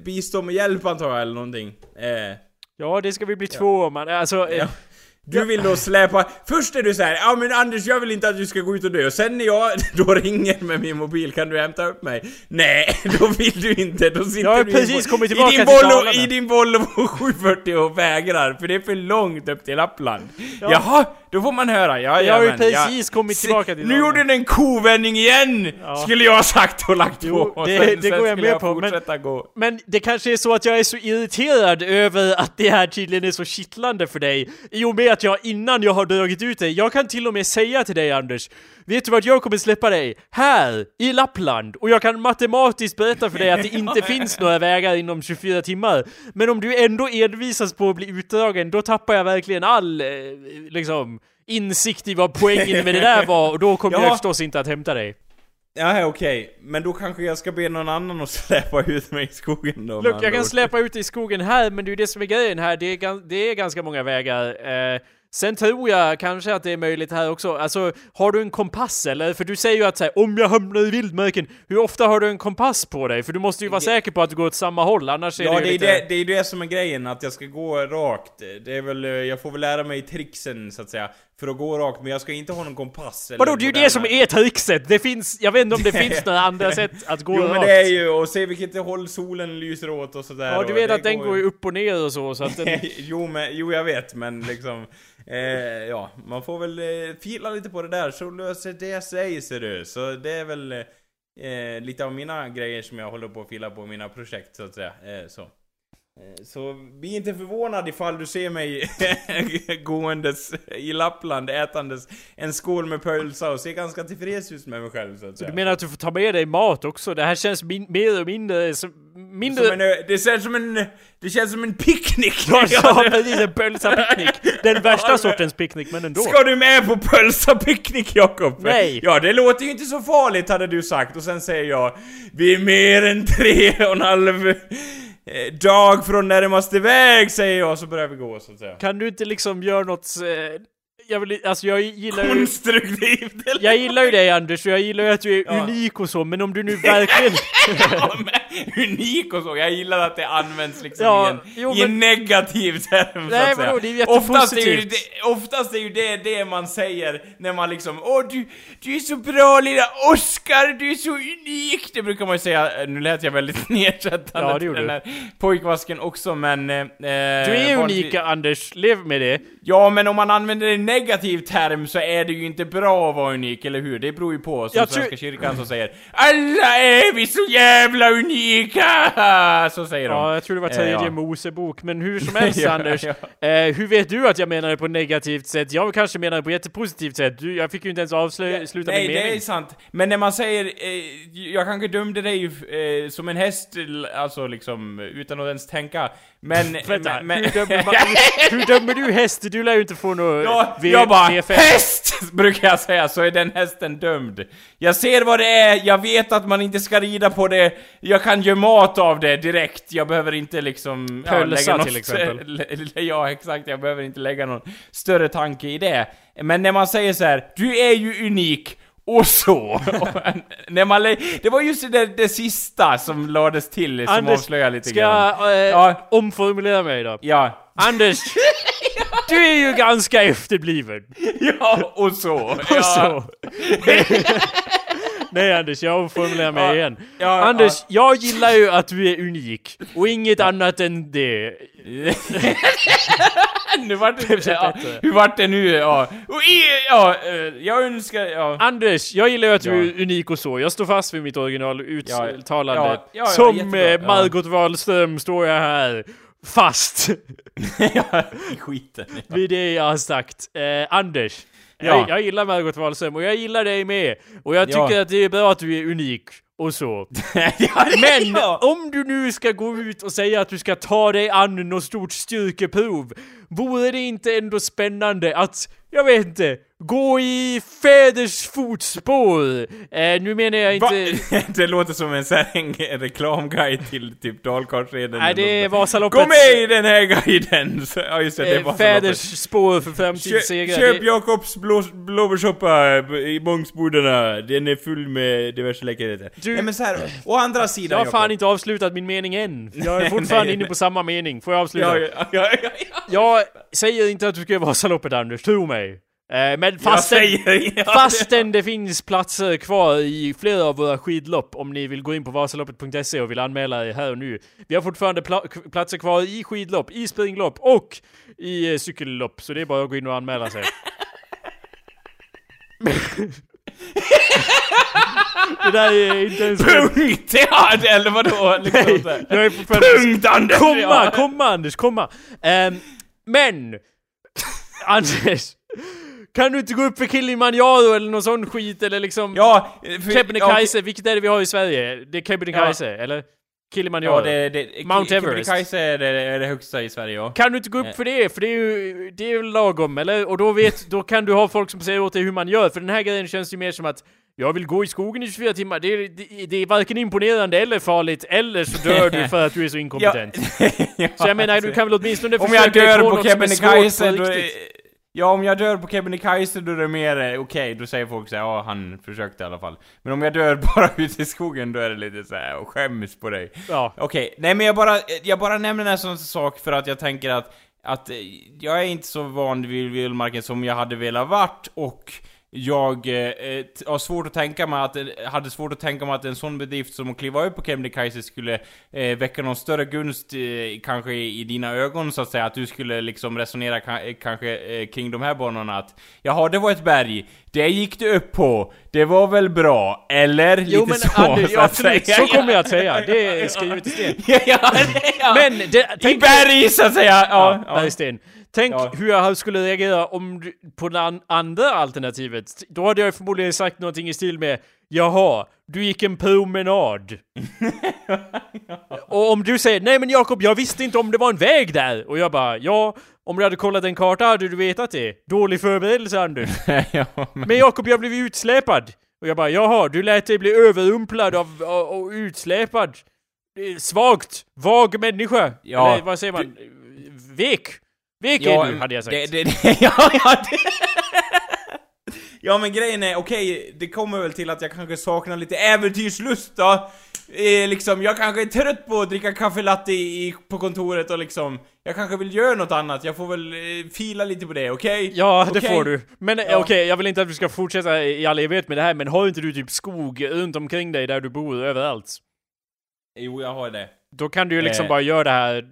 bistå med hjälp antar jag, eller någonting. Eh, Ja, det ska vi bli två om. Alltså, eh, Ja. Du vill då släpa... Först är du så här, ja men Anders jag vill inte att du ska gå ut och dö. Och sen när jag [LAUGHS] då ringer med min mobil, kan du hämta upp mig? Nej, [LAUGHS] då vill du inte. Då sitter Jag har du i din precis Vol- kommit i tillbaka din till Volvo, Dalarna. I din Volvo 740 och vägrar, för det är för långt upp till Lappland. Ja. Jaha, då får man höra. Ja, Jag har ju jajamän, precis kommit tillbaka till Nu gjorde den en kovändning igen! Ja. Skulle jag ha sagt och lagt Jo, på. Och det- det går jag skulle med på, men- fortsätta gå. Men det kanske är så att jag är så irriterad över att det här tydligen är så kittlande för dig. I och med att jag innan jag har dragit ut dig, jag kan till och med säga till dig Anders, vet du vad jag kommer släppa dig? Här, i Lappland. Och jag kan matematiskt berätta för dig att det [LAUGHS] inte finns några vägar inom 24 timmar. Men om du ändå envisas på att bli utdragen, då tappar jag verkligen all, eh, liksom, insikt i vad poängen med det där var och då kommer Ja. jag förstås inte att hämta dig. Ja, okej. Men då kanske jag ska be någon annan att [LAUGHS] släpa ut mig i skogen då. Look, jag kan ord. släppa ut i skogen här, men det är ju det som är grejen här. Det är, det är ganska många vägar. Eh, sen tror jag kanske att det är möjligt här också. Alltså, har du en kompass eller? För du säger ju att så här, om jag hamnar i vildmarken, hur ofta har du en kompass på dig? För du måste ju vara säker på att du går åt samma håll, annars är Ja, det det ju är lite... det, det är det som är grejen, att jag ska gå rakt. Det är väl, eh, jag får väl lära mig tricksen så att säga, för att gå rakt, men jag ska inte ha någon kompass eller Vadå, det är ju det som är trixet! Det finns, jag vet inte om det [LAUGHS] finns några andra sätt att gå Jo rakt. men det är ju, och se vilket håll solen lyser åt och sådär. Ja, du vet att den går ju upp och ner och så, så att den... [LAUGHS] jo, men, jo jag vet, men liksom... Eh, ja, man får väl eh, fila lite på det där, så löser det sig ser du. Så det är väl eh, lite av mina grejer som jag håller på att fila på mina projekt så att säga. Eh, så. Eh, Så bli inte förvånad ifall du ser mig [LAUGHS] gåendes i Lappland ätandes en skål med pölsa och ser ganska tillfreds ut med mig själv så att säga. Du menar att du får ta med dig mat också? Det här känns min, mer och mindre... Som, mindre... Som en, eh, det känns som en... Det känns som en picknick! Ja, [LAUGHS] ja precis, en pölsapicknick. Den värsta sortens picknick, men ändå. Ska du med på pölsapicknick Jakob? Nej. Ja, det låter ju inte så farligt hade du sagt och sen säger jag Vi är mer än tre och en halv Eh, dag från närmaste väg säger jag så börjar vi gå så att säga. Kan du inte liksom göra något... Eh, Eh, jag vill, alltså jag gillar ju... Konstruktivt eller? Jag gillar ju dig Anders, och jag gillar ju att du är Ja. unik och så, men om du nu verkligen... [LAUGHS] Ja, men unik och så. Jag gillar att det används liksom Ja, i, en, jo, i en men- negativ term så Nej, att säga. vadå, det är oftast, är ju det, oftast är ju det det man säger när man liksom Åh du, du är så bra lilla Oscar, du är så unik! Det brukar man ju säga, nu lät jag väldigt [LAUGHS] nedsättande Ja, det till den du. här pojkvasken också men... Eh, Du är vanligtvis- unik Anders, lev med det. Ja, men om man använder en negativ term så är det ju inte bra att vara unik, eller hur? Det beror ju på, som Jag Svenska kyrkan som säger Alla är vi så jävla unika! [LAUGHS] Så säger de. Ja, jag tror det var tredje Eh, ja. Mosebok, men hur som helst [LAUGHS] Ja, Anders. ja. Eh, hur vet du att jag menar det på negativt sätt? Jag kanske menar det på ett jättepositivt sätt. Du, jag fick ju inte ens avsluta Nej, min det mening. är sant. Men när man säger, eh, jag kanske dömde dig eh, som en häst, alltså liksom, utan att ens tänka. Men... [LAUGHS] Vänta, men, hur, dömer man, [LAUGHS] hur, dömer du häst? Du lär ju inte få något Ja, V- jag bara V5. HÄST! [LAUGHS] Brukar jag säga, så är den hästen dömd. Jag ser vad det är, jag vet att man inte ska rida på det, jag kan göra mat av det direkt, jag behöver inte liksom... Pölsa något- till exempel. ja, exakt, jag behöver inte lägga någon större tanke i det. Men när man säger så här, du är ju unik, och så. [LAUGHS] Och när man det var just det, det sista som lades till som Anders, avslöjar lite ska grann. jag eh, Ja. omformulera mig då? Ja. Anders, [LAUGHS] du är ju ganska efterbliven. Ja, och så. Och ja. så. [LAUGHS] Nej Anders, jag omformulerar mig Ja, igen. ja, Anders, jag gillar ju att du är unik. Och inget annat än det. [LAUGHS] nu vart det, ja, hur vart det nu? Ja, och i, ja eh, jag önskar, ja. Anders, jag gillar ju att du Ja. är unik och så. Jag står fast vid mitt originaluttalande. Ja, ja, ja, Som eh, ja. Margot Wallström står jag här. Fast [LAUGHS] ja, skiten. Ja. vid det jag har sagt. Eh, Anders. Ja. Jag, jag gillar Margot Wallström och jag gillar dig med. Och jag tycker Ja. att det är bra att du är unik. Och så. [LAUGHS] ja, Men ja. om du nu ska gå ut och säga att du ska ta dig an något stort styrkeprov, vore det inte ändå spännande att, jag vet inte, gå i fäders fotspår? Eh, nu menar jag Va? inte... [LAUGHS] det låter som en, så här, en, en reklamguide till typ Dalkarlsreden. Nej, det är. Vasaloppet. Gå med i den här guiden! [LAUGHS] Så, ja just det, det är Eh, Vasaloppet. fäders spår för Kö, framtidssegrar. köp Det- Jakobs blå, blåbärssoppa i Mångsbodarna, den är full med diverse läckerheter. Du- Nej men så här, å andra Jag sidan har fan Jakob. inte avslutat min mening än. Jag är [LAUGHS] fortfarande Nej, inne på samma mening. Får jag avsluta? Ja, ja, ja, ja, ja. Jag säger inte att du ska göra Vasaloppet Anders, tro mig. Eh, men fastän, säger [LAUGHS] fastän det finns platser kvar i flera av våra skidlopp om ni vill gå in på vasaloppet.se och vill anmäla er här och nu. Vi har fortfarande pla- platser kvar i skidlopp, i springlopp och i eh, cykellopp, så det är bara att gå in och anmäla sig. [LAUGHS] [LAUGHS] det där är inte ens... Punkt! Ja, eller vadå? Liksom här. Jag är. Punkt Anders! Komma, komma Anders, komma! Ehm, men! Anders! Kan du inte gå upp för Kilimanjaro eller någon sån skit eller liksom... Ja, Kebnekaise, vilket är det vi har i Sverige? Det är Kebnekaise, eller? Kilimanjaro. Ja, det, det, Mount Everest. Kebnekaise är det, är det högsta i Sverige, ja. Kan du inte gå upp Eh. för det? För det är ju, det är ju lagom, eller? Och då vet, då kan du ha folk som säger åt dig hur man gör, för den här grejen känns ju mer som att jag vill gå i skogen i 24 timmar, det är, det, det är varken imponerande eller farligt, eller så dör du för att du är så [LAUGHS] inkompetent. [LAUGHS] ja, Så jag menar, du kan väl åtminstone Om försöka på något som är svårt på riktigt. Ja, om jag dör på Kebnekaise då är det mer eh, okej, då säger folk såhär, ja han försökte i alla fall. Men om jag dör [LAUGHS] bara ute i skogen, då är det lite såhär, och skäms på dig. Ja. Okej, nej men jag bara, jag bara nämner en sån sak för att jag tänker att, att eh, jag är inte så van vid vildmarken som jag hade velat vart och jag eh, t- har svårt att tänka mig att, eh, hade svårt att tänka mig att en sån bedrift som att kliva upp på Kebnekaise skulle eh, väcka någon större gunst eh, kanske i, i dina ögon så att säga, att du skulle liksom resonera ka- eh, kanske eh, kring de här banorna att Jaha, det var ett berg, det gick du upp på, det var väl bra, eller? Jo Lite men så, Anders, så absolut, säga. så kommer jag att säga. [LAUGHS] Det är skrivet i sten. ja, ja, det- ja. Men, det, I berg så att säga! Ja, ja, ja. bergsten. Tänk Ja. hur jag skulle reagera om du, på det an- andra alternativet. Då hade jag förmodligen sagt någonting i stil med Jaha, du gick en promenad. [LAUGHS] Och om du säger Nej men Jakob, jag visste inte om det var en väg där. Och jag bara Ja, om du hade kollat en karta hade du vetat det. Dålig förberedelse Anders. [LAUGHS] ja, men, Men Jakob, jag blev utsläpad. Och jag bara, jaha, du lät dig bli överrumplad av, av, och utsläpad. Svagt, vag människa. Ja, Eller vad säger man? Vek. Vek ja, du, hade jag sagt. Det, det, det, [LAUGHS] ja, ja, det. [LAUGHS] ja, men grejen är, okej, det kommer väl till att jag kanske saknar lite äventyrslust då. Eh, liksom, jag kanske är trött på att dricka kaffe latte i, på kontoret och liksom, jag kanske vill göra något annat. Jag får väl eh, fila lite på det, okej? Ja, det Okej. får du. Men eh, Ja. okej, jag vill inte att du ska fortsätta i all evighet med det här, men har inte du typ skog runt omkring dig där du bor överallt? Jo, jag har det. Då kan du ju liksom Eh. bara göra det här.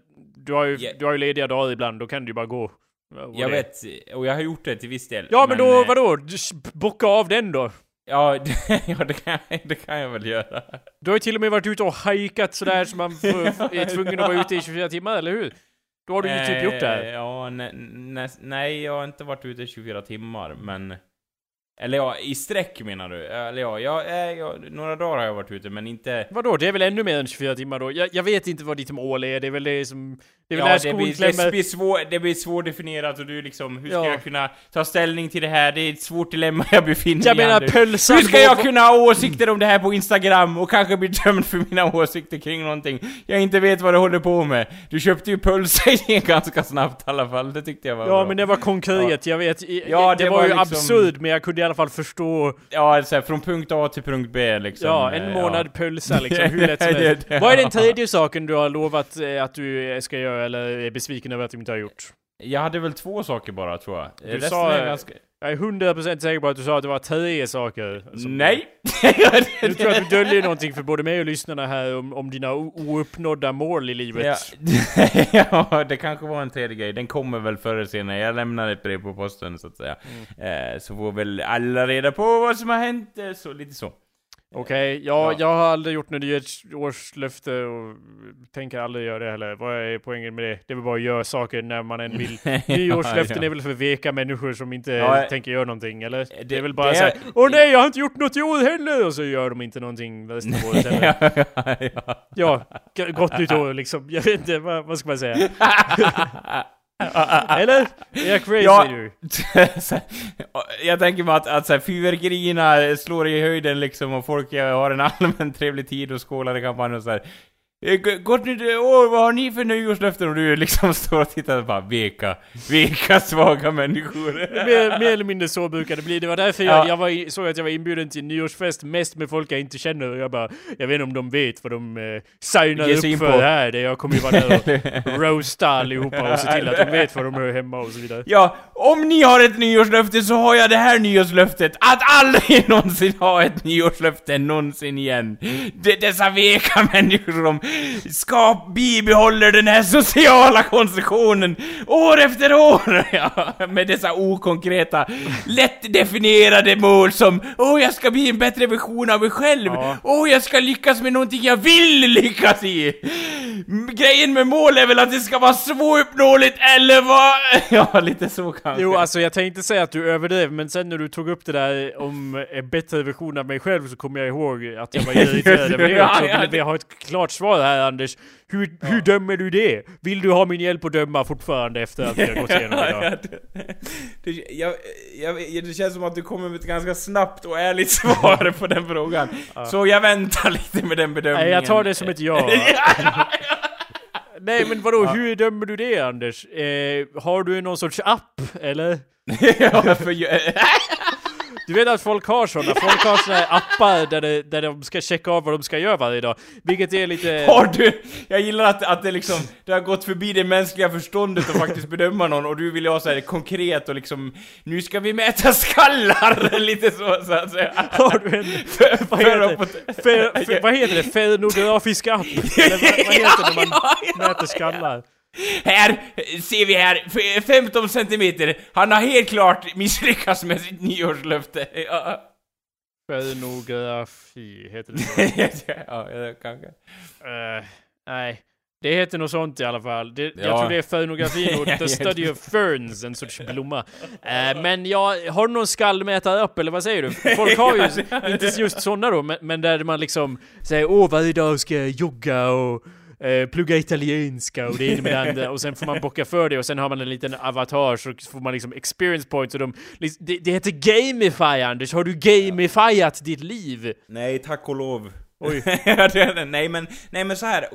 Du har ju, Ja. du har ju lediga dagar ibland, då kan du ju bara gå. Jag det- vet, och jag har gjort det till viss del. Ja men, då, eh, vadå? Bocka av den då. Ja, det, [LAUGHS] ja det, kan, det kan jag väl göra. Du har ju till och med varit ute och hajkat sådär så man [LAUGHS] är tvungen att vara ute i 24 timmar, eller hur? Då har du ju typ gjort det här. Eh, Ja, ne, ne, nej, jag har inte varit ute i 24 timmar, men... Eller ja, i sträck menar du? Eller ja, jag, eh, jag, några dagar har jag varit ute, men inte... Vadå, det är väl ännu mer än 24 timmar då? Jag, jag vet inte vad ditt mål är, det är väl det som... Det är väl Ja, där det blir, det, blir svår, det blir svårdefinierat och du liksom, hur ska Ja. jag kunna ta ställning till det här? Det är ett svårt dilemma jag befinner Jag mig i menar nu. pölsan Hur ska jag kunna ha åsikter om det här på Instagram och kanske bli dömd för mina åsikter kring någonting jag inte vet vad du håller på med? Du köpte ju pölsa ganska snabbt i alla fall, det tyckte jag var Ja bra. men det var konkret, jag vet. Ja, det, det var, var ju liksom- absurd, men jag kunde i alla fall förstå. Ja, så här, från punkt A till punkt B liksom. Ja, en ja. månad pölsa liksom, [LAUGHS] hur lätt som helst. Vad är den tredje saken du har lovat eh, att du ska göra, eller är besviken över att du inte har gjort? Jag hade väl två saker bara, tror jag. Du Resten sa, är eh, ganska... Jag är 100% säker på att du sa att det var tre saker. Nej! [LAUGHS] Nu tror jag att du döljer någonting för både mig och lyssnarna här om, om dina ouppnådda mål i livet. Ja, [LAUGHS] ja, det kanske var en tredje grej. Den kommer väl förr eller senare. Jag lämnar ett brev på posten så att säga. Mm. Eh, så får väl alla reda på vad som har hänt. eh, Så, lite så. Okej, ja, Ja. jag har aldrig gjort nyårslöfte och tänker aldrig göra det heller. Vad är poängen med det? Det är väl bara att göra saker när man än vill. [LAUGHS] Nyårslöften Ja, ja. är väl för veka människor som inte Ja, tänker göra någonting, eller? Det, det- är väl bara såhär är- Åh nej, jag har inte gjort något i år heller! Och så gör de inte någonting resten av året heller. [LAUGHS] ja, gott nytt år liksom. Jag vet inte, vad, vad ska man säga? [LAUGHS] eller? Är jag crazy Ja. nu? [LAUGHS] Jag tänker mig att, att så här, fyrverkerierna slår i höjden liksom och folk har en allmän trevlig tid och skålar i kampanjen och så här. Gott nytt år, vad har ni för nyårslöften? Och du liksom [LAUGHS] står och tittar och bara veka, veka svaga människor. Mer, mer eller mindre så brukar det bli. Det var därför Ja. jag, jag var såg att jag var inbjuden till nyårsfest mest med folk jag inte känner. Och jag bara, jag vet inte om de vet vad de eh, signar upp in för på. här. Det jag kommer ju vara där och [LAUGHS] roasta allihopa och se till att de vet vad de hör hemma och så vidare. Ja, om ni har ett nyårslöfte så har jag det här nyårslöftet att aldrig [LAUGHS] någonsin ha ett nyårslöfte någonsin igen. D dessa veka människor som ska bibehåller den här sociala konstruktionen år efter år. [LAUGHS] Ja, med dessa okonkreta, lätt definierade mål som Åh, jag ska bli en bättre version av mig själv. Ja. Åh, jag ska lyckas med någonting jag vill lyckas i. Grejen med mål är väl att det ska vara svåruppnåeligt eller vad? [LAUGHS] Ja, lite så kanske. Jo, alltså jag tänkte säga att du överdrev, men sen när du tog upp det där om en bättre version av mig själv så kom jag ihåg att jag var [LAUGHS] irriterad över det också. Ja, ja, Vill vi ha ett klart svar här Anders? Hur, hur dömer du det? Vill du ha min hjälp att döma fortfarande efter att vi har gått igenom [LAUGHS] Ja, idag? ja, det, jag, jag, det känns som att du kommer med ett ganska snabbt och ärligt svar på den frågan. Så jag väntar lite med den bedömningen. Nej, jag tar det som ett ja. [LAUGHS] ja. Nej men vadå, hur dömer du det Anders? Eh, har du någon sorts app, eller? [LAUGHS] ja, för, Du vet att folk har sådana, folk har sådana appar där, det, där de ska checka av vad de ska göra varje dag. Vilket är lite... Har du, jag gillar att, att det liksom, det har gått förbi det mänskliga förståndet att faktiskt bedöma någon och du vill ha så här konkret och liksom Nu ska vi mäta skallar! [LAUGHS] Lite så, så att säga. Har du en... Vad För heter, fe, vad heter det? Fenografisk app? Eller vad, vad [LAUGHS] heter det när man mäter skallar? Här ser vi här, f- 15 centimeter. Han har helt klart misslyckats med sitt nyårslöfte. [LAUGHS] Ja, heter det så? [LAUGHS] ja, ja, kanske. Eh, nej. Det heter något sånt i alla fall. Det, Jag Ja. tror det är fenografi och the study of ferns, en sorts blomma. Eh, men jag har du någon skallmätare upp eller vad säger du? Folk har ju, [LAUGHS] inte just sådana då, men, men där man liksom säger åh varje dag ska jag jogga och eh, plugga italienska och det ena med det andra och sen får man bocka för det och sen har man en liten avatar så får man liksom experience points och de, det, det heter gamify Anders, har du gamifierat ditt liv? Nej, tack och lov. Oj. [LAUGHS] Nej men, nej men så här,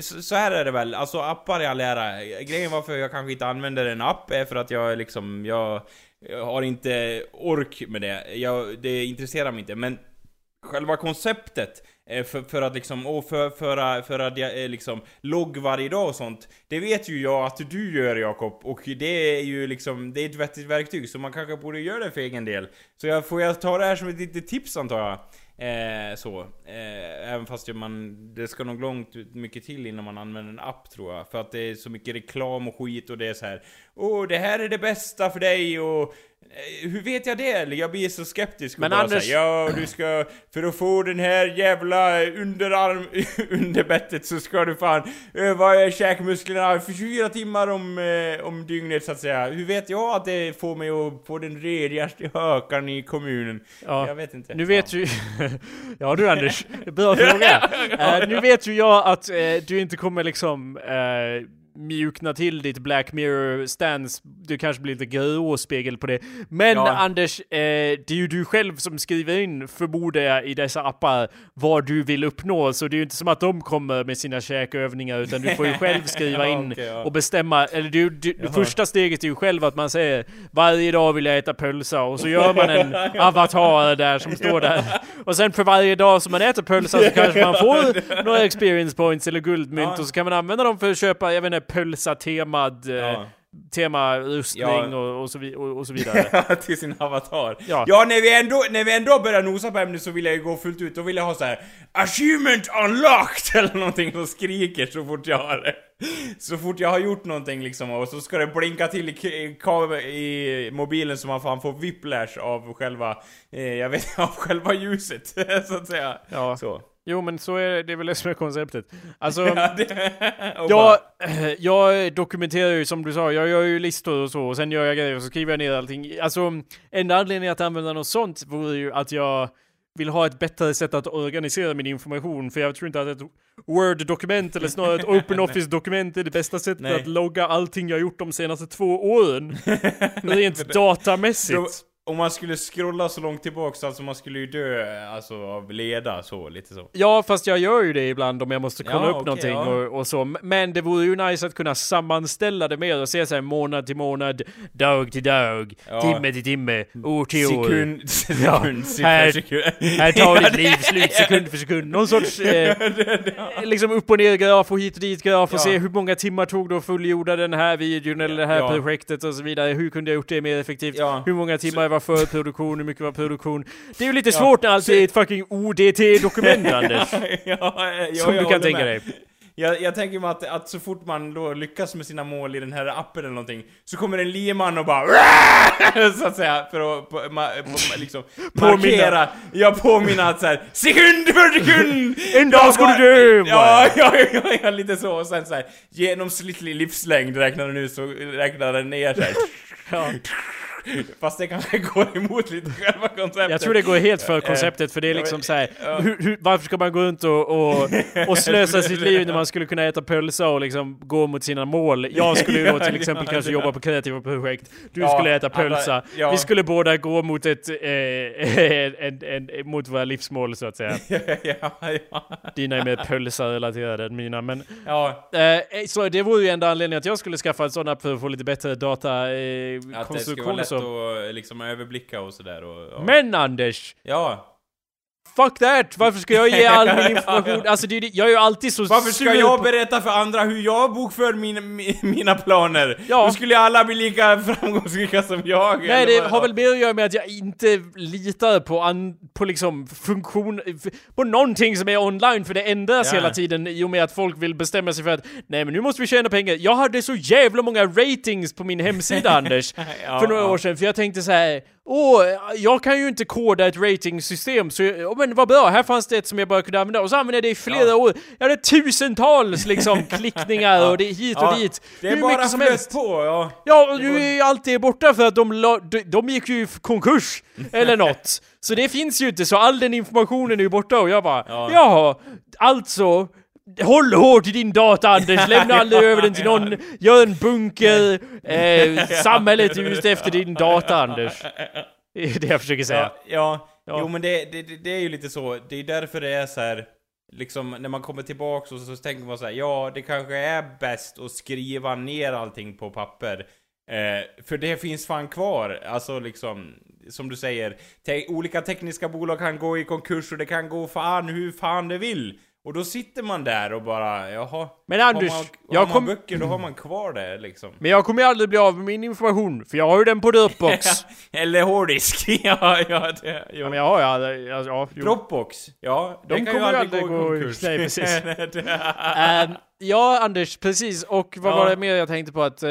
så här är det väl, alltså appar i all ära. Grejen varför jag kanske inte använder en app är för att jag liksom, jag, jag har inte ork med det. Jag, det intresserar mig inte, men själva konceptet Eh, för, för att liksom, och för, för, för att eh, liksom, logg varje dag och sånt Det vet ju jag att du gör Jakob, och det är ju liksom, det är ett vettigt verktyg så man kanske borde göra det för egen del. Så jag, får jag ta det här som ett litet tips antar jag? Eh, så, eh, även fast man, det ska nog långt mycket till innan man använder en app tror jag. För att det är så mycket reklam och skit och det är så här Åh, det här är det bästa för dig och hur vet jag det? Eller Jag blir så skeptisk och Men bara Anders- säger, ja du ska, för att få den här jävla underarm, [LAUGHS] underbettet så ska du fan öva käkmusklerna för 24 timmar om, eh, om dygnet så att säga. Hur vet jag att det får mig att få den redigaste hökan i kommunen? Ja. Jag vet inte. Nu vet ju... [LAUGHS] ja du Anders, bra [LAUGHS] fråga. Eh, nu vet ju jag att eh, du inte kommer liksom eh, mjukna till ditt Black Mirror stance. Du kanske blir lite gråspegel på det. Men Ja. Anders, eh, det är ju du själv som skriver in, förmodar jag, i dessa appar vad du vill uppnå. Så det är ju inte som att de kommer med sina käkövningar utan du får ju själv [LAUGHS] skriva Ja, in okej, ja. och bestämma. Eller du, du, det första steget är ju själv att man säger varje dag vill jag äta pölsa och så gör man en [LAUGHS] avatar där som står där. Och sen för varje dag som man äter pölsa så kanske man får [LAUGHS] några experience points eller guldmynt och så kan man använda dem för att köpa, jag vet inte, pölsa-temad eh, Ja. temarustning Ja. och, och, så vi, och, och så [LAUGHS] vidare. till sin avatar. Ja. Ja, när, vi ändå, när vi ändå börjar nosa på ämnet så vill jag ju gå fullt ut. Då vill jag ha så här Achievement unlocked! [LAUGHS] Eller någonting som skriker så fort jag har det. Så fort jag har gjort någonting liksom och så ska det blinka till i, i mobilen så man fan får whiplash av själva, eh, jag vet [LAUGHS] av själva ljuset så att säga. Ja. Så. Jo men så är det, det är väl det som är konceptet. Alltså, [LAUGHS] Ja, det, jag, [CLEARS THROAT] jag dokumenterar ju som du sa, jag gör ju listor och så, och sen gör jag grejer och så skriver jag ner allting. Alltså, enda anledningen att använda något sånt vore ju att jag vill ha ett bättre sätt att organisera min information, för jag tror inte att ett Word-dokument eller snarare ett [LAUGHS] Open Office-dokument är det bästa sättet Nej. att logga allting jag gjort de senaste två åren. [LAUGHS] Rent datamässigt. Om man skulle scrolla så långt tillbaks, alltså man skulle ju dö alltså av leda så, lite så. Ja, fast jag gör ju det ibland om jag måste kolla Ja, upp okej, någonting ja. och, och så. Men det vore ju nice att kunna sammanställa det mer och se såhär månad till månad, dag till dag, Ja. timme till timme, år till år. Sekund, Ja, sekund, siffra, här- sekund. Här tar Ja, ditt liv slut sekund för sekund. Någon sorts eh, liksom upp och ner graf och hit och dit graf och Ja. se hur många timmar tog det att fullgjorda den här videon eller det här Ja. projektet och så vidare. Hur kunde jag gjort det mer effektivt? Ja. Hur många timmar var för produktion? Hur mycket var produktion? Det är ju lite Ja. svårt när allt är ett fucking ODT-dokument [LAUGHS] Anders. ja, ja, Som jag du kan tänka med. dig. Jag, jag tänker mig att, att så fort man då lyckas med sina mål i den här appen eller någonting Så kommer en lieman och bara [LAUGHS] Så att säga, för att på, ma, på, liksom [LAUGHS] markera Ja, påminna att såhär Sekund för sekund! En dag ska du dö! Ja, ja, ja, ja, lite så och sen såhär Genomsnittlig livslängd räknar den ut så räknar den ner såhär Ja. Fast det kanske går emot lite själva konceptet Jag tror det går helt för konceptet för det är liksom såhär, hur, hur, varför ska man gå runt och, och, [LAUGHS] och slösa sitt liv när man skulle kunna äta pölsa och liksom gå mot sina mål? Jag skulle ju då till [LAUGHS] exempel kanske jobba på kreativa projekt, du Ja, skulle äta pölsa, ja. vi skulle båda gå mot ett, eh, en, [LAUGHS] en, en, mot våra livsmål så att säga. ja, ja, Dina är mer pölsa-relaterade än mina men ja. Eh, så det vore ju enda anledningen att jag skulle skaffa en sån app för att få lite bättre data eh, också... och lätt att liksom överblicka och sådär och... Ja. Men Anders! ja. Fuck that! Varför ska jag ge [LAUGHS] all min information? Alltså det, ju- jag är ju alltid så Varför ska jag berätta för andra hur jag bokför mina, mi- mina planer? Ja. Då skulle alla bli lika framgångsrika som jag. Nej, det har väl mer att göra med att jag inte litar på, an, på liksom funktion, på någonting som är online för det ändras Ja. hela tiden i och med att folk vill bestämma sig för att nej men nu måste vi tjäna pengar. Jag hade så jävla många ratings på min hemsida [LAUGHS] Anders, Ja, för några år sedan, för jag tänkte så här. Åh, jag kan ju inte koda ett ratingsystem, så jag, oh, men vad bra, här fanns det ett som jag bara kunde använda, och så använde jag det i flera Ja. år. Jag hade tusentals liksom [LAUGHS] klickningar och det hit och Ja, dit. Det är Hur bara som helst. på, ja. Ja, och nu är ju allt det borta för att de, la, de, de gick ju i konkurs, [LAUGHS] eller något. Så det finns ju inte, så all den informationen är ju borta och jag bara, Ja. jaha, alltså, håll hårt i din data Anders, lämna aldrig över den till någon, gör en bunker, eh, [LAUGHS] samhället är ute efter din data Anders. Det är det jag försöker säga. Ja, ja. Ja. jo men det, det, det- är ju lite så. Det är därför det är så här. Liksom när man kommer tillbaks och så, så tänker man så här, ja det kanske är bäst att skriva ner allting på papper. Eh, för det finns fan kvar. Alltså liksom, som du säger, te olika tekniska bolag kan gå i konkurs och det kan gå fan hur fan det vill. Och då sitter man där och bara, jaha. Men Anders, har man, jag har man kom- böcker då har man kvar det liksom. Men jag kommer ju aldrig bli av med min information, för jag har ju den på Dropbox. [LAUGHS] Eller hårddisk. [LAUGHS] ja, ja, det, ja, jo. men jag har ja, ja, jo. Dropbox. Ja, De kommer ju aldrig aldrig gå i konkurs. [LAUGHS] nej, precis. Ehm, ja, Anders, precis. Och vad Ja. var det mer jag tänkte på att... eh,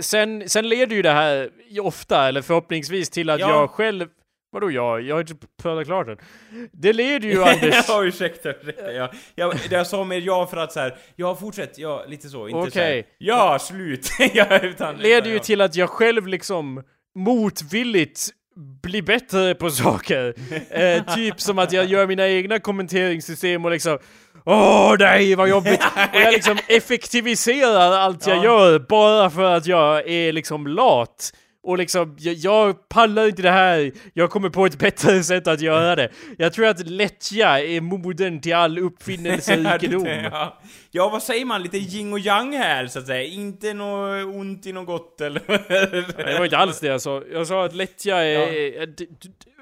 sen, sen, leder ju det här ofta, eller förhoppningsvis, till att Ja. jag själv... Vadå jag? Jag har inte pratat klart än. Det leder ju, [LAUGHS] Anders... ja, ursäkta, ursäkta. Jag, jag, det jag sa mer ja för att så här, ja fortsätt, ja lite så, inte så här, Okej. ja slut. [LAUGHS] ja, utan, leder utan, ju ja. till att jag själv liksom motvilligt blir bättre på saker. [LAUGHS] Eh, typ som att jag gör mina egna kommenteringssystem och liksom Åh nej vad jobbigt! Och jag liksom effektiviserar allt jag Ja. gör bara för att jag är liksom lat. Och liksom, jag, jag pallar inte det här, jag kommer på ett bättre [LAUGHS] sätt att göra det. Jag tror att lättja är moden till all uppfinnelserikedom. [LAUGHS] ja. ja, vad säger man? Lite yin och yang här så att säga. Inte något ont i något gott eller? Det var inte alls det jag sa. Jag sa att lättja är... d-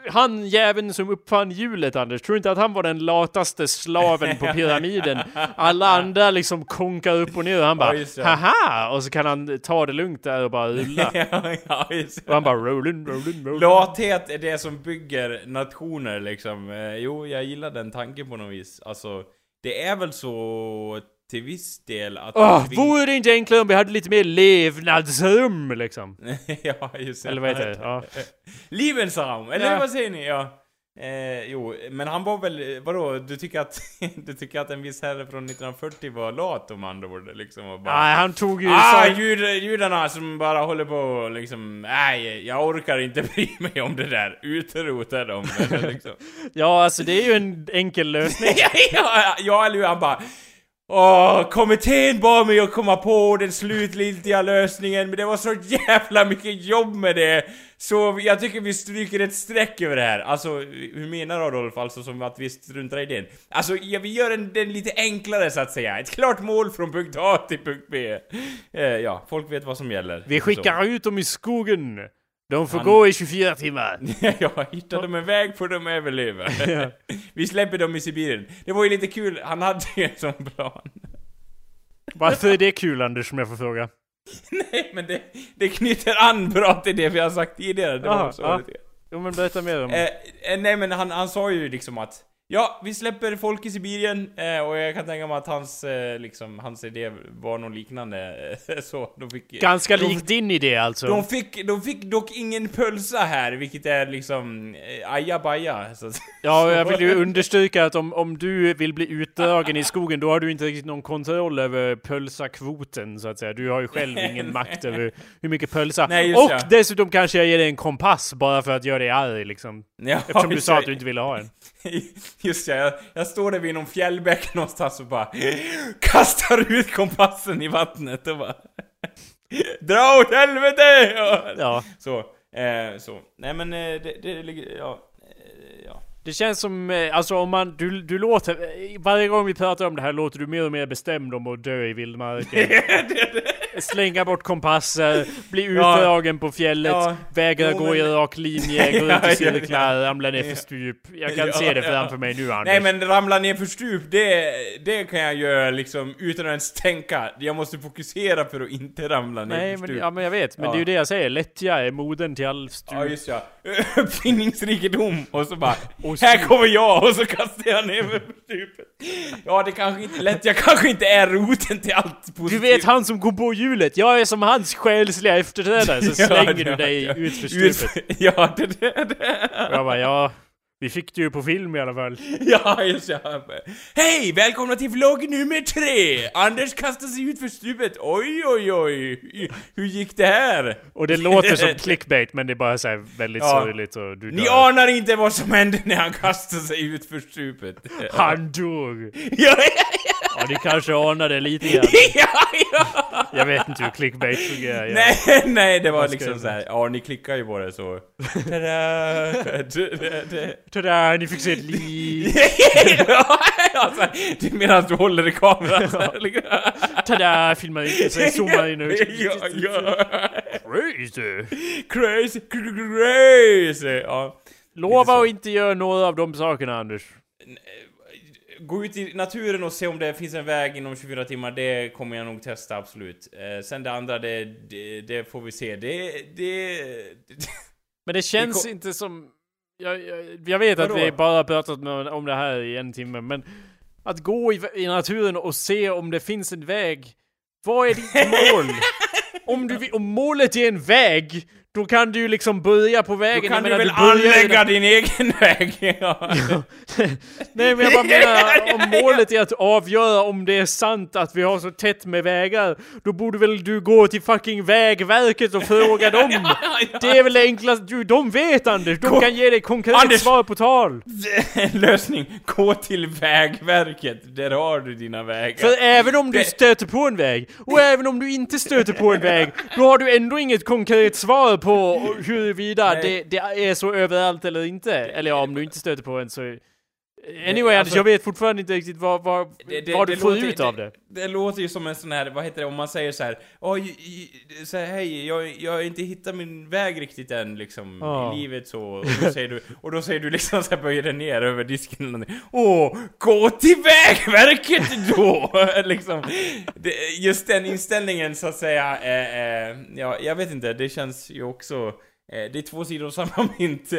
Han jäveln som uppfann hjulet Anders, tror inte att han var den lataste slaven på pyramiden? Alla [LAUGHS] andra liksom konkar upp och ner och han bara haha! Och så kan han ta det lugnt där och bara rulla. [LAUGHS] ja. Och han bara rolling, rolling, rolling. Lathet är det som bygger nationer liksom. Eh, jo, jag gillar den tanken på något vis. Alltså, det är väl så till viss del att... Åh, vi- vore det inte enklare om vi hade lite mer levnadsrum liksom? ja, just det. Eller vad heter det? Ja. Lebensraum, eller Ja. vad säger ni? Ja. Eh, jo, men han var väl, vadå, du tycker att, du tycker att en viss herre från 1940 var lat om andra ord liksom och bara... Nej, han tog ju... Ah, jud, judarna som bara håller på och liksom, nej, jag orkar inte bry mig om det där, utrota dem. eller liksom. Ja, alltså det är ju en enkel lösning. ja, ja, ja, eller hur? Han bara Åh, kommittén bad mig att komma på den slutgiltiga lösningen, men det var så jävla mycket jobb med det! Så jag tycker vi stryker ett streck över det här. Alltså, hur menar Adolf? Alltså som att vi struntar i den? Alltså, ja, vi gör den, den lite enklare så att säga. Ett klart mål från punkt A till punkt B. Eh, ja, folk vet vad som gäller. Vi Så. skickar ut dem i skogen. De får Han- gå i 24 timmar. [LAUGHS] ja, hittar de en väg får de överleva. [LAUGHS] [LAUGHS] vi släpper dem i Sibirien. Det var ju lite kul, han hade ju en sån plan. Varför är det kul Anders, om jag får fråga? Nej, men det, det knyter an bra till det vi har sagt tidigare. Det var Aha, så ja. Jo men berätta mer om Eh, eh, nej men han, han sa ju liksom att Ja, vi släpper folk i Sibirien eh, och jag kan tänka mig att hans, eh, liksom, hans idé var något liknande. Eh, [LAUGHS] så, de fick... Ganska de, lik din idé alltså. De fick, de fick dock ingen pölsa här, vilket är liksom eh, ajabaja. Så, Ja, jag vill ju understryka att om, om du vill bli utdragen i skogen, då har du inte riktigt någon kontroll över pölsakvoten så att säga. Du har ju själv [LAUGHS] ingen makt över hur mycket pölsa. Nej, och ja. dessutom kanske jag ger dig en kompass bara för att göra dig arg liksom. Ja, Eftersom du sa att du inte ville ha en. [LAUGHS] [LAUGHS] Just ja, jag, jag står där vid någon fjällbäck [LAUGHS] någonstans och bara kastar ut kompassen i vattnet och bara [LAUGHS] Dra åt helvete! Ja. Så, eh, så. Nej men eh, det, det ja. Det känns som, eh, alltså om man, du, du låter, eh, varje gång vi pratar om det här låter du mer och mer bestämd om att dö i vildmarken. [LAUGHS] Slänga bort kompasser, bli utdragen på fjället, Ja. vägra Jo, gå i rak linje, [LAUGHS] gå Ja, ut i ja, cirklar, ramla ner för stup. Jag kan Ja, se det ja. framför mig nu Anders. Nej men ramla ner för stup, det, det kan jag göra liksom utan att ens tänka. Jag måste fokusera för att inte ramla ner Nej för men, stup. ja, men jag vet, men Ja. det är ju det jag säger, lättja är moden till all stup. Ja just ja. [LAUGHS] Uppfinningsrikedom och så bara Och Här kommer jag och så kastar jag ner mig för stupet. Ja det kanske inte lätt, jag kanske inte är roten till allt Du positivt. vet han som kom på hjulet, jag är som hans själsliga efterträdare, så [LAUGHS] Ja, slänger du ja, dig ja. ut för stupet. [LAUGHS] Ja det, det, det. Och jag bara, ja, vi fick det ju på film i alla fall. [LAUGHS] Ja just ja. Hej! Välkomna till vlogg nummer tre! Anders kastar sig ut för stupet. Oj oj oj! Hur gick det här? Och det låter som [LAUGHS] clickbait, men det är bara så här väldigt Ja. sorgligt och du Ni dör. anar inte vad som hände när han kastade sig ut för stupet. Han dog! [LAUGHS] Ja, ja, Ja, ni kanske anade lite grann. [LAUGHS] ja, ja. Jag vet inte hur clickbait fungerar. Ja. Nej, nej, det var Vad liksom jag så här. ja ni klickar ju på det så. Tada! Det- Tada, ni fick se ett liv! [LAUGHS] Ja, alltså, du menar att du håller i kameran? så här, liksom. Tada, filmar in sig, zoomar in ut. [LAUGHS] Ja, ja. Crazy! Crazy, crazy! Ja. Lova så. att inte göra några av de sakerna Anders. Gå ut i naturen och se om det finns en väg inom 24 timmar, det kommer jag nog testa absolut. Eh, sen det andra, det, det, det får vi se. Det, det... [LAUGHS] Men det känns kom- inte som... Jag, jag, jag vet att Vadå? vi bara pratat om det här i en timme, men att gå i, i naturen och se om det finns en väg. Vad är ditt [LAUGHS] mål? om, du, om målet är en väg, då kan du ju liksom börja på vägen. Då kan Jag du menar, väl ju anlägga din egen [LAUGHS] väg? Ja. [LAUGHS] Nej men jag bara menar, [LAUGHS] om målet är att avgöra om det är sant att vi har så tätt med vägar, då borde väl du gå till fucking Vägverket och fråga dem? Det är väl det enklaste, du, de vet Anders, de Gå- kan ge dig konkret Anders! svar på tal. Lösning, gå till Vägverket, där har du dina vägar. För även om du stöter på en väg, och även om du inte stöter på en väg, då har du ändå inget konkret svar på huruvida det, det är så överallt eller inte. Eller ja, om du inte stöter på en så... Anyway Anders, alltså- jag vet fortfarande inte riktigt vad, vad, Det- det- vad du det får låter- ut av det. Det låter ju som en sån här, vad heter det, om man säger så här, i- så här, hej, jag, jag har inte hittat min väg riktigt än liksom Ja. i livet så, och då säger du, [LAUGHS] och då säger du liksom så här, böjer dig ner över disken någonting. Åh, gå till Vägverket då! [LAUGHS] liksom, det, just den inställningen så att säga, eh, eh, ja, jag vet inte, det känns ju också det är två sidor av samma mynt.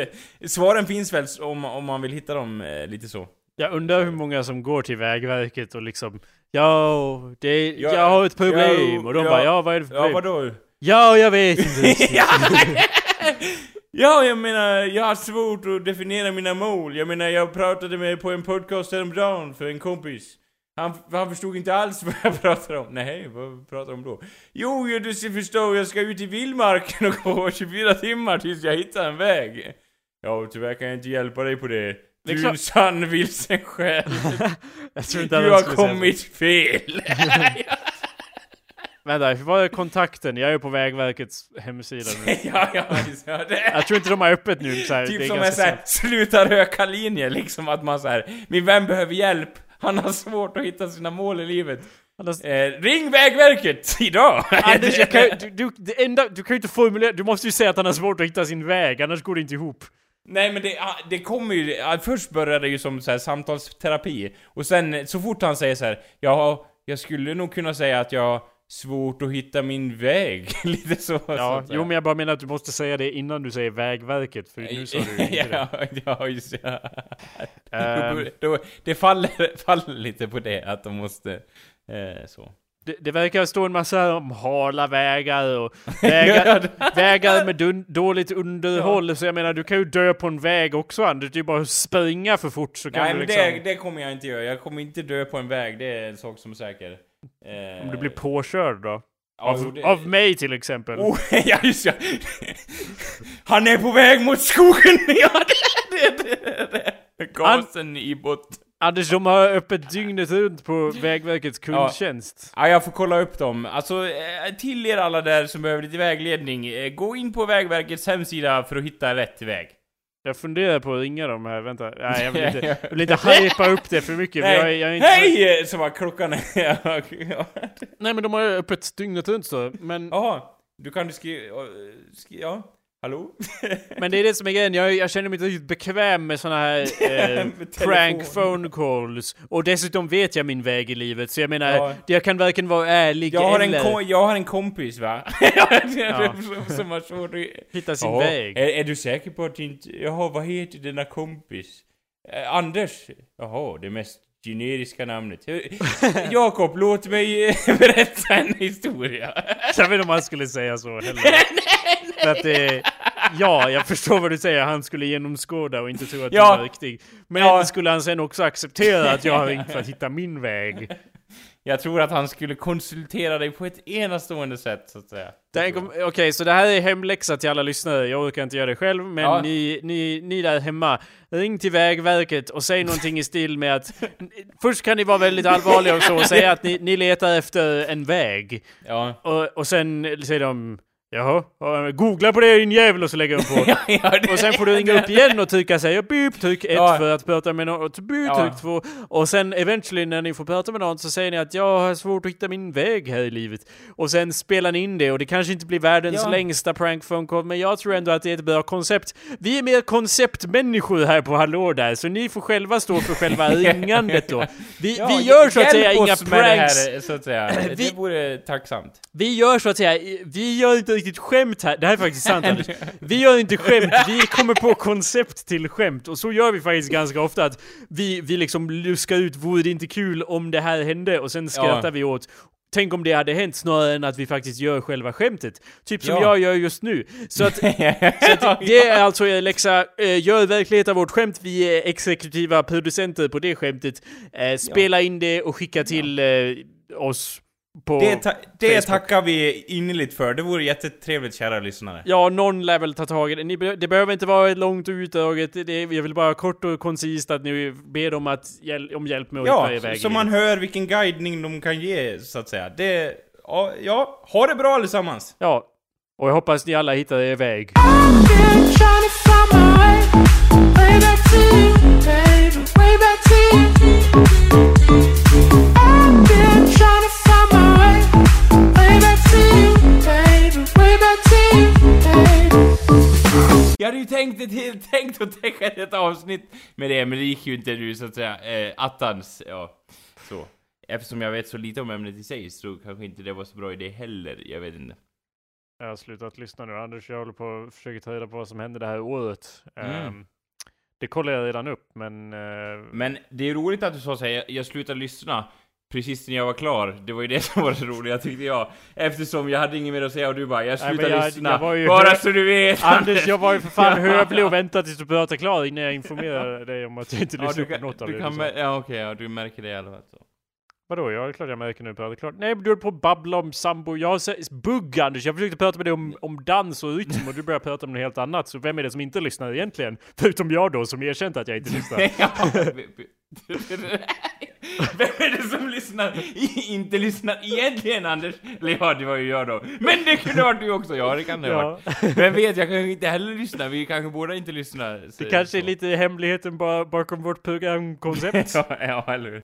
Svaren finns väl om, om man vill hitta dem eh, lite så. Jag undrar hur många som går till Vägverket och liksom Ja, det, Ja, jag har ett problem. ja, och de ja. bara ja, vad är det för Ja, problem? vadå? Ja, jag vet inte [LAUGHS] ja, ja, jag menar, jag har svårt att definiera mina mål. Jag menar, jag pratade med på en podcast häromdagen för en kompis. Han, han förstod inte alls vad jag [LAUGHS] pratade om. Nej, vad pratar om då? Jo, du ska förstå, jag ska ut i vildmarken och gå 24 timmar tills jag hittar en väg. Ja, tyvärr kan jag inte hjälpa dig på det. Du är en sann vilsen själ. [LAUGHS] Du har kommit fel. [LAUGHS] Vänta, vad är kontakten? Jag är på Vägverkets hemsida nu. ja, ja, ja, det. Jag tror inte de har öppet nu. Så här, Typ som en såhär, sluta röka linje liksom att man såhär, min vän behöver hjälp, han har svårt att hitta sina mål i livet. Anders, Eh, ring Vägverket [LAUGHS] idag! Anders jag kan, [LAUGHS] du, du, det enda, du kan ju inte formulera, du måste ju säga att han har svårt att hitta sin väg, annars går det inte ihop. Nej men det, ah, det kommer ju, ah, först börjar det ju som så här samtalsterapi, och sen så fort han säger så här, ja, jag skulle nog kunna säga att jag har svårt att hitta min väg, [LAUGHS] lite så. Ja, jo men jag bara menar att du måste säga det innan du säger Vägverket, för nu sa du inte [LAUGHS] det. ja, [LAUGHS] ja, just ja. Ehm. då, då, det faller, faller lite på det, att de måste, eh, så. Det, det verkar stå en massa om hala vägar och vägar, vägar med dun, dåligt underhåll. Så jag menar, du kan ju dö på en väg också Anders. Det är ju bara att springa för fort så kan Nej du liksom... det, det kommer jag inte göra, jag kommer inte dö på en väg, det är en sak som är säker. Eh, Om du blir påkörd då? ja, Av, det- av mig till exempel. Oh, [LAUGHS] ja just ja! Han är på väg mot skogen! [LAUGHS] Ja, det, det, det, det. Gasen i botten. Anders, de har öppet dygnet runt på Vägverkets kundtjänst. Ja, jag får kolla upp dem. Alltså, eh, till er alla där som behöver lite vägledning, eh, gå in på Vägverkets hemsida för att hitta rätt väg. Jag funderar på att ringa dem här, vänta. Nej, jag vill inte, [LAUGHS] jag vill inte hypa upp det för mycket. för Nej, Jag, är- jag är inte, hej! Så var klockan. [LAUGHS] Nej men de har öppet dygnet runt så. Men, Jaha, du kan du skriva... Skri, ja, hallå? men det är det som är grejen. Jag, jag känner mig inte riktigt bekväm med såna här [LAUGHS] eh, prank phone calls. Och dessutom vet jag min väg i livet. Så jag menar, Ja. jag kan varken vara ärlig Jag har, en eller kom, jag har en kompis va? [LAUGHS] Ja. som, har svårt att... hitta sin Ja, väg. Är, är du säker på att inte... Jaha, vad heter denna kompis? Eh, Anders? Jaha, det mest generiska namnet. Eh, [LAUGHS] Jakob, låt mig eh, berätta en historia. Jag vet inte om han skulle säga så heller. För att det, ja, jag förstår vad du säger. Han skulle genomskåda och inte tro att Ja. du var riktig. Men Ja. skulle han sen också acceptera att jag har ringt för att hitta min väg? Jag tror att han skulle konsultera dig på ett enastående sätt, så att säga. Okej, så det här är hemläxa till alla lyssnare. Jag orkar inte göra det själv, men Ja. ni, ni, ni där hemma, ring till Vägverket och säg någonting i stil med att först kan ni vara väldigt allvarliga och så och säga att ni, ni letar efter en väg. Ja. Och, och sen säger de Jaha, ja, googla på det din jävel och så lägger jag på. [LAUGHS] Ja, ja, det- Och sen får du ringa upp igen och trycka säga beep, tryck ett Ja. för att prata med någon, beep, Ja. tryck två. Och sen eventually när ni får prata med någon så säger ni att jag har svårt att hitta min väg här i livet. Och sen spelar ni in det och det kanske inte blir världens Ja. längsta prank phone call, men jag tror ändå att det är ett bra koncept. Vi är mer konceptmänniskor här på Hallå där, så ni får själva stå för själva [LAUGHS] ringandet då. Vi, Ja, vi gör så att säga inga pranks. här, så att säga. [LAUGHS] Vi- Det vore tacksamt. Vi gör så att säga, vi gör inte riktigt skämt här. Det här är faktiskt sant [LAUGHS] Anders. Vi gör inte skämt, vi kommer på koncept till skämt. Och så gör vi faktiskt ganska ofta att vi, vi liksom luskar ut, vore det inte kul om det här hände? Och sen skrattar Ja. vi åt Tänk om det hade hänt snarare än att vi faktiskt gör själva skämtet. Typ som Ja. jag gör just nu. Så att, [LAUGHS] så att det är alltså er läxa, eh, gör verklighet av vårt skämt. Vi är exekutiva producenter på det skämtet. Eh, spela in det och skicka till eh, oss på... Det, ta det tackar vi innerligt för. Det vore jättetrevligt, kära lyssnare. Ja, någon lär väl ta tag i det. Ni, be- det behöver inte vara långt och utdraget. Det, jag vill bara kort och koncist att ni ber dem att hjäl om hjälp med att hitta er Ja, väg så i man hör vilken guidning de kan ge, så att säga. Det... Ja, ja ha det bra allesammans! Ja. Och jag hoppas ni alla hittar er väg. Way back to you, baby, way back to you. Jag hade ju tänkt, ett, tänkt att täcka ett avsnitt med det, men det gick ju inte nu så att säga. Eh, attans, ja. Så. Eftersom jag vet så lite om ämnet i sig så kanske inte det var så bra idé heller, jag vet inte. Jag har slutat lyssna nu. Anders, jag håller på att försöka ta reda på vad som hände det här året. Mm. Ehm, det kollar jag redan upp, men... eh, Men det är roligt att du sa såhär, jag, jag slutade lyssna precis när jag var klar. Det var ju det [LAUGHS] som var det roliga tyckte jag. Eftersom jag hade inget mer att säga och du bara, jag Nej, men slutade jag- lyssna. jag bara så du vet! Anders, jag var ju för fan [LAUGHS] Ja. hövlig och väntade tills du pratade klart innan jag informerade dig om att jag inte Ja, lyssnade du på något av du det ja okej, ja, du märker det i alla fall. Så. Vadå? Ja, det är klart jag märker nu pratar klart. Nej, men du höll på att babbla om sambo. Jag har bugg Anders. Jag försökte prata med dig om, om dans och rytm och du började prata om något helt annat. Så vem är det som inte lyssnar egentligen? Förutom jag då, som erkänt att jag inte lyssnar. [LAUGHS] Vem är det som lyssnar? Inte lyssnar egentligen Anders? Eller ja, det var ju jag då. Men det kunde varit du också, ja det kan det ha Ja. varit. Vem vet, jag kanske inte heller lyssnar, vi kanske båda inte lyssnar. Det kanske är lite hemligheten ba- bakom vårt programkoncept. [LAUGHS] Ja, ja, eller hur?